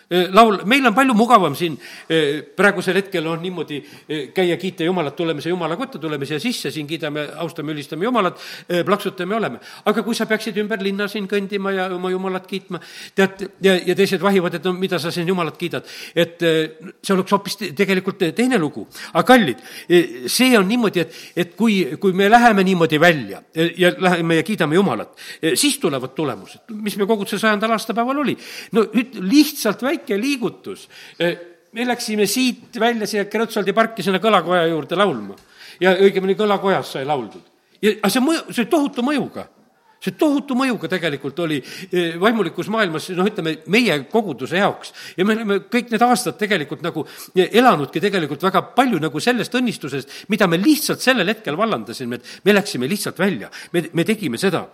Speaker 1: laul, meil on palju mugavam siin praegusel hetkel on niimoodi käia, kiita Jumalat, tuleme siia Jumala kotta, tuleme siia sisse, siin kiidame, austame, ülistame Jumalat, plaksutame, oleme. aga kui sa peaksid ümber linna siin kõndima ja oma Jumalat kiitma, tead, ja, ja teised vahivad, et no mida sa siin Jumalat kiidad, et see oleks hoopis tegelikult teine lugu. aga kallid, see on niimoodi, et, et kui, kui me läheme niimoodi välja ja läheme ja kiidame Jumalat, siis tulevad tulemused, mis me koguduse sajandal aastapäeval oli. no nüüd lihtsalt väike väike liigutus. me läksime siit välja siia Kreutzwaldi parki sinna kõlakoja juurde laulma ja õigemini kõlakojas sai lauldud. ja, aga see mõju, see tohutu mõjuga see tohutu mõjuga tegelikult oli vaimulikus maailmas, noh, ütleme, meie koguduse jaoks. ja me oleme kõik need aastad tegelikult nagu elanudki tegelikult väga palju nagu sellest õnnistusest, mida me lihtsalt sellel hetkel vallandasime, et me läksime lihtsalt välja, me, me tegime seda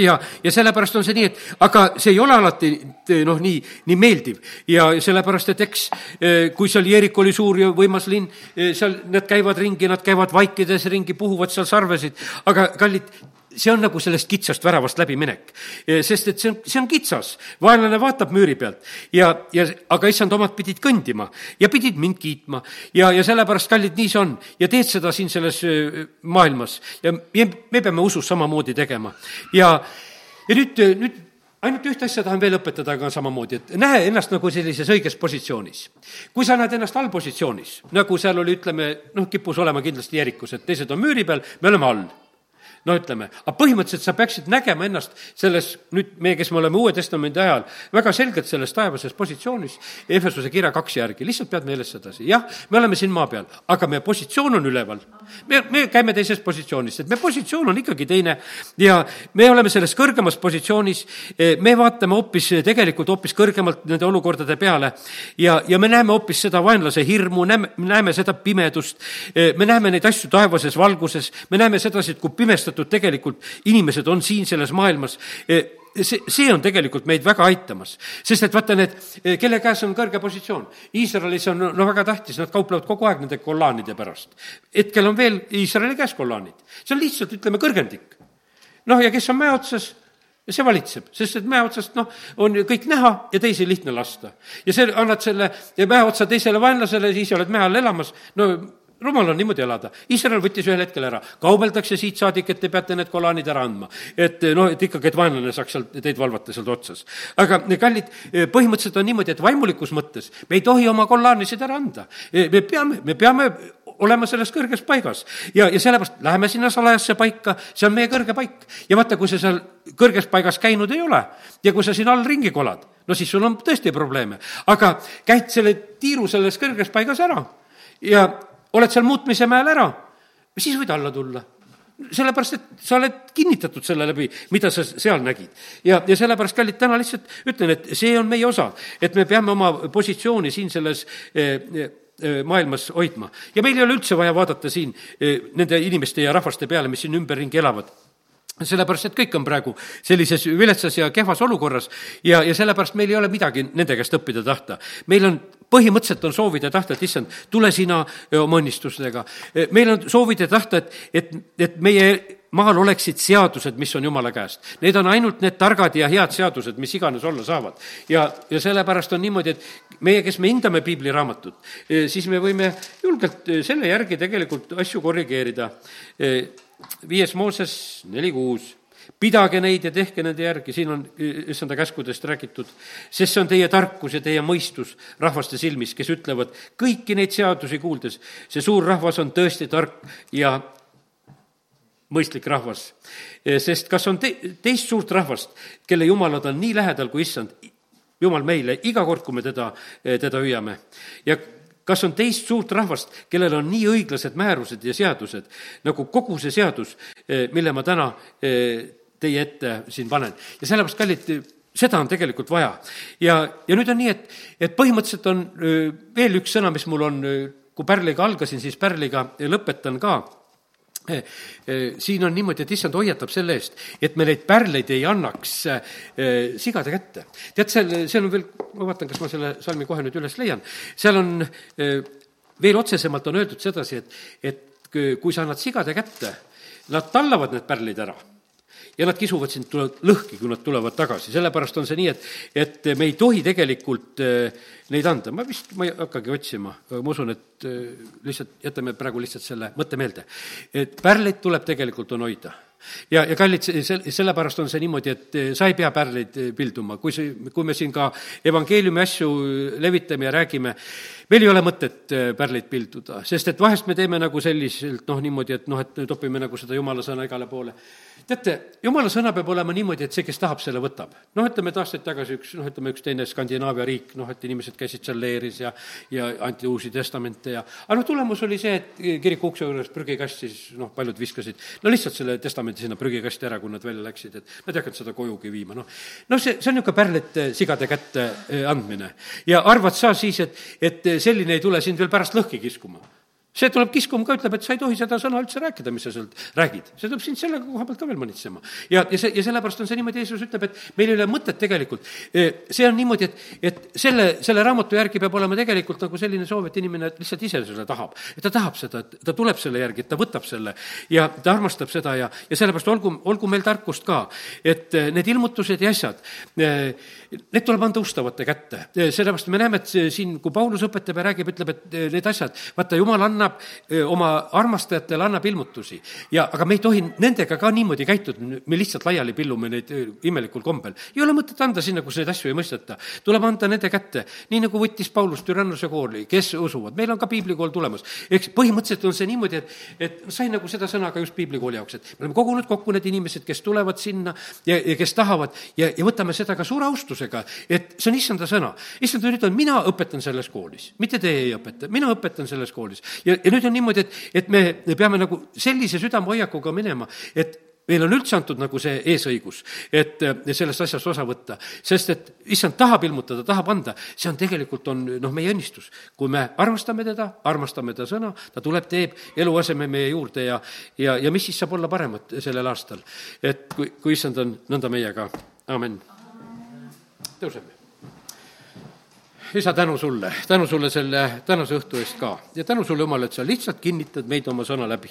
Speaker 1: ja, ja sellepärast on see nii, et aga see ei ole alati noh, nii, nii meeldiv. Ja sellepärast, et eks eh, kui seal Jeerik oli suur ja võimas linn, eh, seal nad käivad ringi, nad käivad vaikides ringi, puhuvad seal sarvesid, aga kallid, see on nagu sellest kitsast väravast läbiminek. sest et see on, see on kitsas, vaenlane vaatab müüri pealt ja, ja aga issand, omad pidid kõndima ja pidid mind kiitma ja, ja sellepärast, kallid, nii see on. ja teed seda siin selles maailmas ja me, me peame usus samamoodi tegema. ja, ja nüüd, nüüd ainult ühte asja tahan veel õpetada ka samamoodi, et näe ennast nagu sellises õiges positsioonis. kui sa näed ennast allpositsioonis, nagu seal oli, ütleme, noh, kippus olema kindlasti Jeerikus, et teised on müüri peal, me oleme all no ütleme, aga põhimõtteliselt sa peaksid nägema ennast selles, nüüd meie, kes me oleme Uue Testamendi ajal, väga selgelt selles taevases positsioonis, Efesuse kirja kaks järgi, lihtsalt pead meeles sedasi, jah, me oleme siin maa peal, aga meie positsioon on üleval. Me, me käime teises positsioonis, et meie positsioon on ikkagi teine ja me oleme selles kõrgemas positsioonis, me vaatame hoopis, tegelikult hoopis kõrgemalt nende olukordade peale ja, ja me näeme hoopis seda vaenlase hirmu, näeme, näeme seda pimedust, me näeme neid asju taevases valguses, me näeme sedasi, et kui pimestatud tegelikult inimesed on siin selles maailmas. Eh, see, see on tegelikult meid väga aitamas. sest et vaata, need, eh, kelle käes on kõrge positsioon, Iisraelis on no väga tähtis, nad kauplevad kogu aeg nende kollaanide pärast. hetkel on veel Iisraeli käes kollaanid, see on lihtsalt, ütleme, kõrgendik. noh, ja kes on mäe otsas, see valitseb, sest et mäe otsast, noh, on kõik näha ja teisi lihtne lasta. ja see, annad selle mäe otsa teisele vaenlasele, siis oled mäe all elamas, no rumal on niimoodi elada. Iisrael võttis ühel hetkel ära, kaubeldakse siit saadik, et te peate need kolaanid ära andma. et noh, et ikkagi, et vaenlane saaks sealt teid valvata sealt otsas. aga kallid, põhimõtteliselt on niimoodi, et vaimulikus mõttes me ei tohi oma kolaanisid ära anda. me peame, me peame olema selles kõrges paigas ja, ja sellepärast läheme sinna salajasse paika, see on meie kõrge paik. ja vaata, kui sa seal kõrges paigas käinud ei ole ja kui sa siin all ringi kolad, no siis sul on tõesti probleeme. aga käid selle tiiru selles kõrges paigas ära ja oled seal muutmise mäel ära, siis võid alla tulla sellepärast, et sa oled kinnitatud selle läbi, mida sa seal nägid. ja, ja sellepärast, kallid, täna lihtsalt ütlen, et see on meie osa, et me peame oma positsiooni siin selles eh, eh, maailmas hoidma. ja meil ei ole üldse vaja vaadata siin eh, nende inimeste ja rahvaste peale, mis siin ümberringi elavad sellepärast, et kõik on praegu sellises viletsas ja kehvas olukorras ja, ja sellepärast meil ei ole midagi nende käest õppida tahta. meil on, põhimõtteliselt on soovida tahta, et issand, tule sina oma õnnistustega. meil on soovida tahta, et, et, et meie maal oleksid seadused, mis on jumala käest. Need on ainult need targad ja head seadused, mis iganes olla saavad. ja, ja sellepärast on niimoodi, et meie, kes me hindame piibliraamatut, siis me võime julgelt selle järgi tegelikult asju korrigeerida viies Mooses neli kuus pidage neid ja tehke nende järgi, siin on issanda käskudest räägitud, sest see on teie tarkus ja teie mõistus rahvaste silmis, kes ütlevad kõiki neid seadusi kuuldes, see suur rahvas on tõesti tark ja mõistlik rahvas. sest kas on te-, teist suurt rahvast, kelle jumalad on nii lähedal kui issand, jumal meile iga kord, kui me teda, teda hüüame. ja kas on teist suurt rahvast, kellel on nii õiglased määrused ja seadused nagu kogu see seadus, eh, mille ma täna eh, teie ette siin panen. ja sellepärast, kallid, seda on tegelikult vaja. ja, ja nüüd on nii, et, et põhimõtteliselt on eh, veel üks sõna, mis mul on, kui pärliga algasin, siis pärliga lõpetan ka siin on niimoodi, et issand hoiatab selle eest, et me neid pärleid ei annaks eh, sigade kätte. tead, seal, seal on veel, ma vaatan, kas ma selle salmi kohe nüüd üles leian, seal on veel otsesemalt on öeldud sedasi, et, et kui sa annad sigade kätte, nad tallavad need pärlid ära ja nad kisuvad sind tulevad lõhki, kui nad tulevad tagasi, sellepärast on see nii, et, et me ei tohi tegelikult äh, neid anda, ma vist, ma ei hakkagi otsima, ma usun, et äh, lihtsalt jätame praegu lihtsalt selle mõtte meelde. et pärleid tuleb tegelikult on hoida. Ja, ja kallid, sel-, sellepärast on see niimoodi, et eh, sa ei pea pärleid eh, pilduma, kui see, kui me siin ka evangeeliumi asju levitame ja räägime, meil ei ole mõtet eh, pärleid pilduda, sest et vahest me teeme nagu selliselt noh, niimoodi, et noh, et topime nagu seda jumala sõna igale poole. Teate, jumala sõna peab olema niimoodi, et see, kes tahab, selle võtab. noh, ütleme, et aastaid tagasi üks, noh, ütleme, üks teine Skandinaavia riik, noh, et inimesed käisid seal leeris ja ja anti uusi testamente ja aga noh, tulemus oli see, et kiriku ukse juures prügikast siis noh, paljud viskasid no lihtsalt selle testamendi sinna prügikasti ära, kui nad välja läksid, et nad ei hakanud seda kojugi viima, noh. noh, see, see on niisugune pärlite sigade kätte eh, andmine. ja arvad sa siis, et, et selline ei tule sind veel pärast lõhki kiskuma? See tuleb kiskuma ka, ütleb, et sa ei tohi seda sõna üldse rääkida, mis sa sealt räägid. see tuleb sind selle koha pealt ka veel manitsema. ja, ja see, ja sellepärast on see niimoodi, Jeesus ütleb, et meil ei ole mõtet tegelikult. E, see on niimoodi, et, et selle, selle raamatu järgi peab olema tegelikult nagu selline soov, et inimene lihtsalt ise selle tahab. ta tahab seda, et ta tuleb selle järgi, et ta võtab selle ja ta armastab seda ja, ja sellepärast olgu, olgu meil tarkust ka, et e, need ilmutused ja asjad, e, need tuleb anda ustavate kätte. sellepärast me näeme, et siin, kui Paulus õpetab ja räägib, ütleb, et need asjad, vaata, jumal annab annab oma armastajatele, annab ilmutusi. ja, aga me ei tohi nendega ka niimoodi käituda, me lihtsalt laiali pillume neid imelikul kombel. ei ole mõtet anda sinna, kus neid asju ei mõisteta. tuleb anda nende kätte, nii nagu võttis Paulus Türannuse kooli, kes usuvad, meil on ka piiblikool tulemas. eks põhimõtteliselt on see niimoodi, et, et sain nagu seda sõna ka just piiblikooli jaoks, et me oleme kogunud kokku need inimesed, kes tulevad sinna ja, ja kes tahavad ja, ja võtame seda ka suure austusega, et see on issanda sõna. issand on ütelnud, mina õpetan selles koolis, mitte teie ei õpeta, mina õpetan selles koolis. ja ja, ja nüüd on niimoodi, et, et me peame nagu sellise südamehoiakuga minema, et meil on üldse antud nagu see eesõigus, et sellest asjast osa võtta, sest et issand tahab ilmutada, tahab anda, see on tegelikult, on noh, meie õnnistus. kui me armastame teda, armastame ta sõna, ta tuleb, teeb eluaseme meie juurde ja, ja, ja mis siis saab olla paremat sellel aastal, et kui, kui issand on nõnda meiega, amin. tõuseme isa, tänu sulle, tänu sulle selle tänase õhtu eest ka. Ja tänu sulle, Jumal, et sa lihtsalt kinnitad meid oma sõna läbi.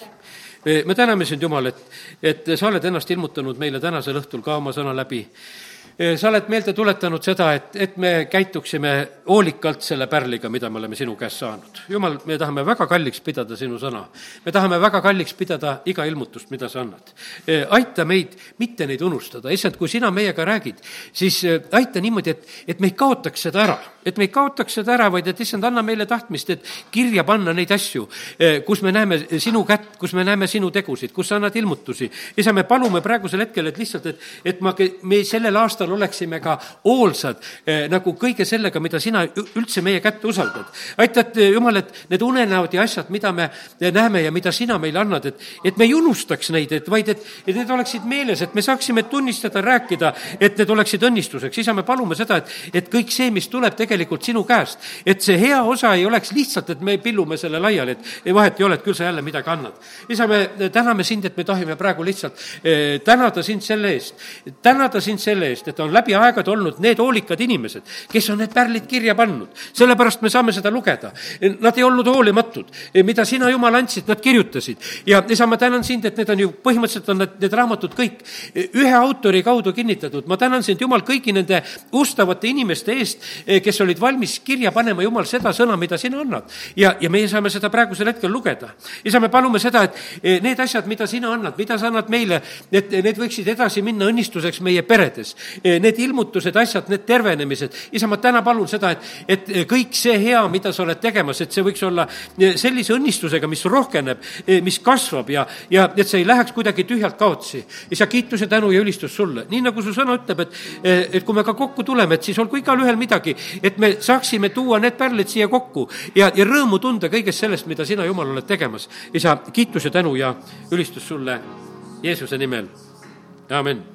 Speaker 1: me täname sind, Jumal, et, et sa oled ennast ilmutanud meile tänasel õhtul ka oma sõna läbi sa oled meelde tuletanud seda, et, et me käituksime hoolikalt selle pärliga, mida me oleme sinu käest saanud. jumal, me tahame väga kalliks pidada sinu sõna. me tahame väga kalliks pidada iga ilmutust, mida sa annad. Aita meid mitte neid unustada, issand, kui sina meiega räägid, siis aita niimoodi, et, et me ei kaotaks seda ära, et me ei kaotaks seda ära, vaid et issand, anna meile tahtmist, et kirja panna neid asju, kus me näeme sinu kätt, kus me näeme sinu tegusid, kus sa annad ilmutusi. isa, me palume praegusel hetkel, et lihtsalt, et, et ma, me sellel aastal aastal oleksime ka hoolsad eh, nagu kõige sellega, mida sina üldse meie kätte usaldad. aita, et eh, jumal, et need unenäod ja asjad, mida me näeme ja mida sina meile annad, et, et me ei unustaks neid, et vaid et, et need oleksid meeles, et me saaksime tunnistada, rääkida, et need oleksid õnnistuseks. isa, me palume seda, et, et kõik see, mis tuleb tegelikult sinu käest, et see hea osa ei oleks lihtsalt, et me pillume selle laiali, et vahet ei ole, et küll sa jälle midagi annad. isa, me täname sind, et me tahame praegu lihtsalt eh, tänada sind selle eest, tänada sind selle eest, et on läbi aegade olnud need hoolikad inimesed, kes on need pärlid kirja pannud. sellepärast me saame seda lugeda. Nad ei olnud hoolimatud, mida sina, Jumal, andsid, nad kirjutasid. ja isa, ma tänan sind, et need on ju, põhimõtteliselt on need, need raamatud kõik ühe autori kaudu kinnitatud. ma tänan sind, Jumal, kõigi nende ustavate inimeste eest, kes olid valmis kirja panema, Jumal, seda sõna, mida sina annad. ja, ja meie saame seda praegusel hetkel lugeda. isa, me palume seda, et need asjad, mida sina annad, mida sa annad meile, et need võiksid edasi minna õnnistuseks meie peredes need ilmutused, asjad, need tervenemised. isa, ma täna palun seda, et, et kõik see hea, mida sa oled tegemas, et see võiks olla sellise õnnistusega, mis rohkeneb, mis kasvab ja, ja et see ei läheks kuidagi tühjalt kaotsi. isa, kiitus ja tänu ja ülistus sulle. nii nagu su sõna ütleb, et, et kui me ka kokku tuleme, et siis olgu igalühel midagi, et me saaksime tuua need pärlid siia kokku ja, ja rõõmu tunda kõigest sellest, mida sina, Jumal, oled tegemas. isa, kiitus ja tänu ja ülistus sulle Jeesuse nimel. amin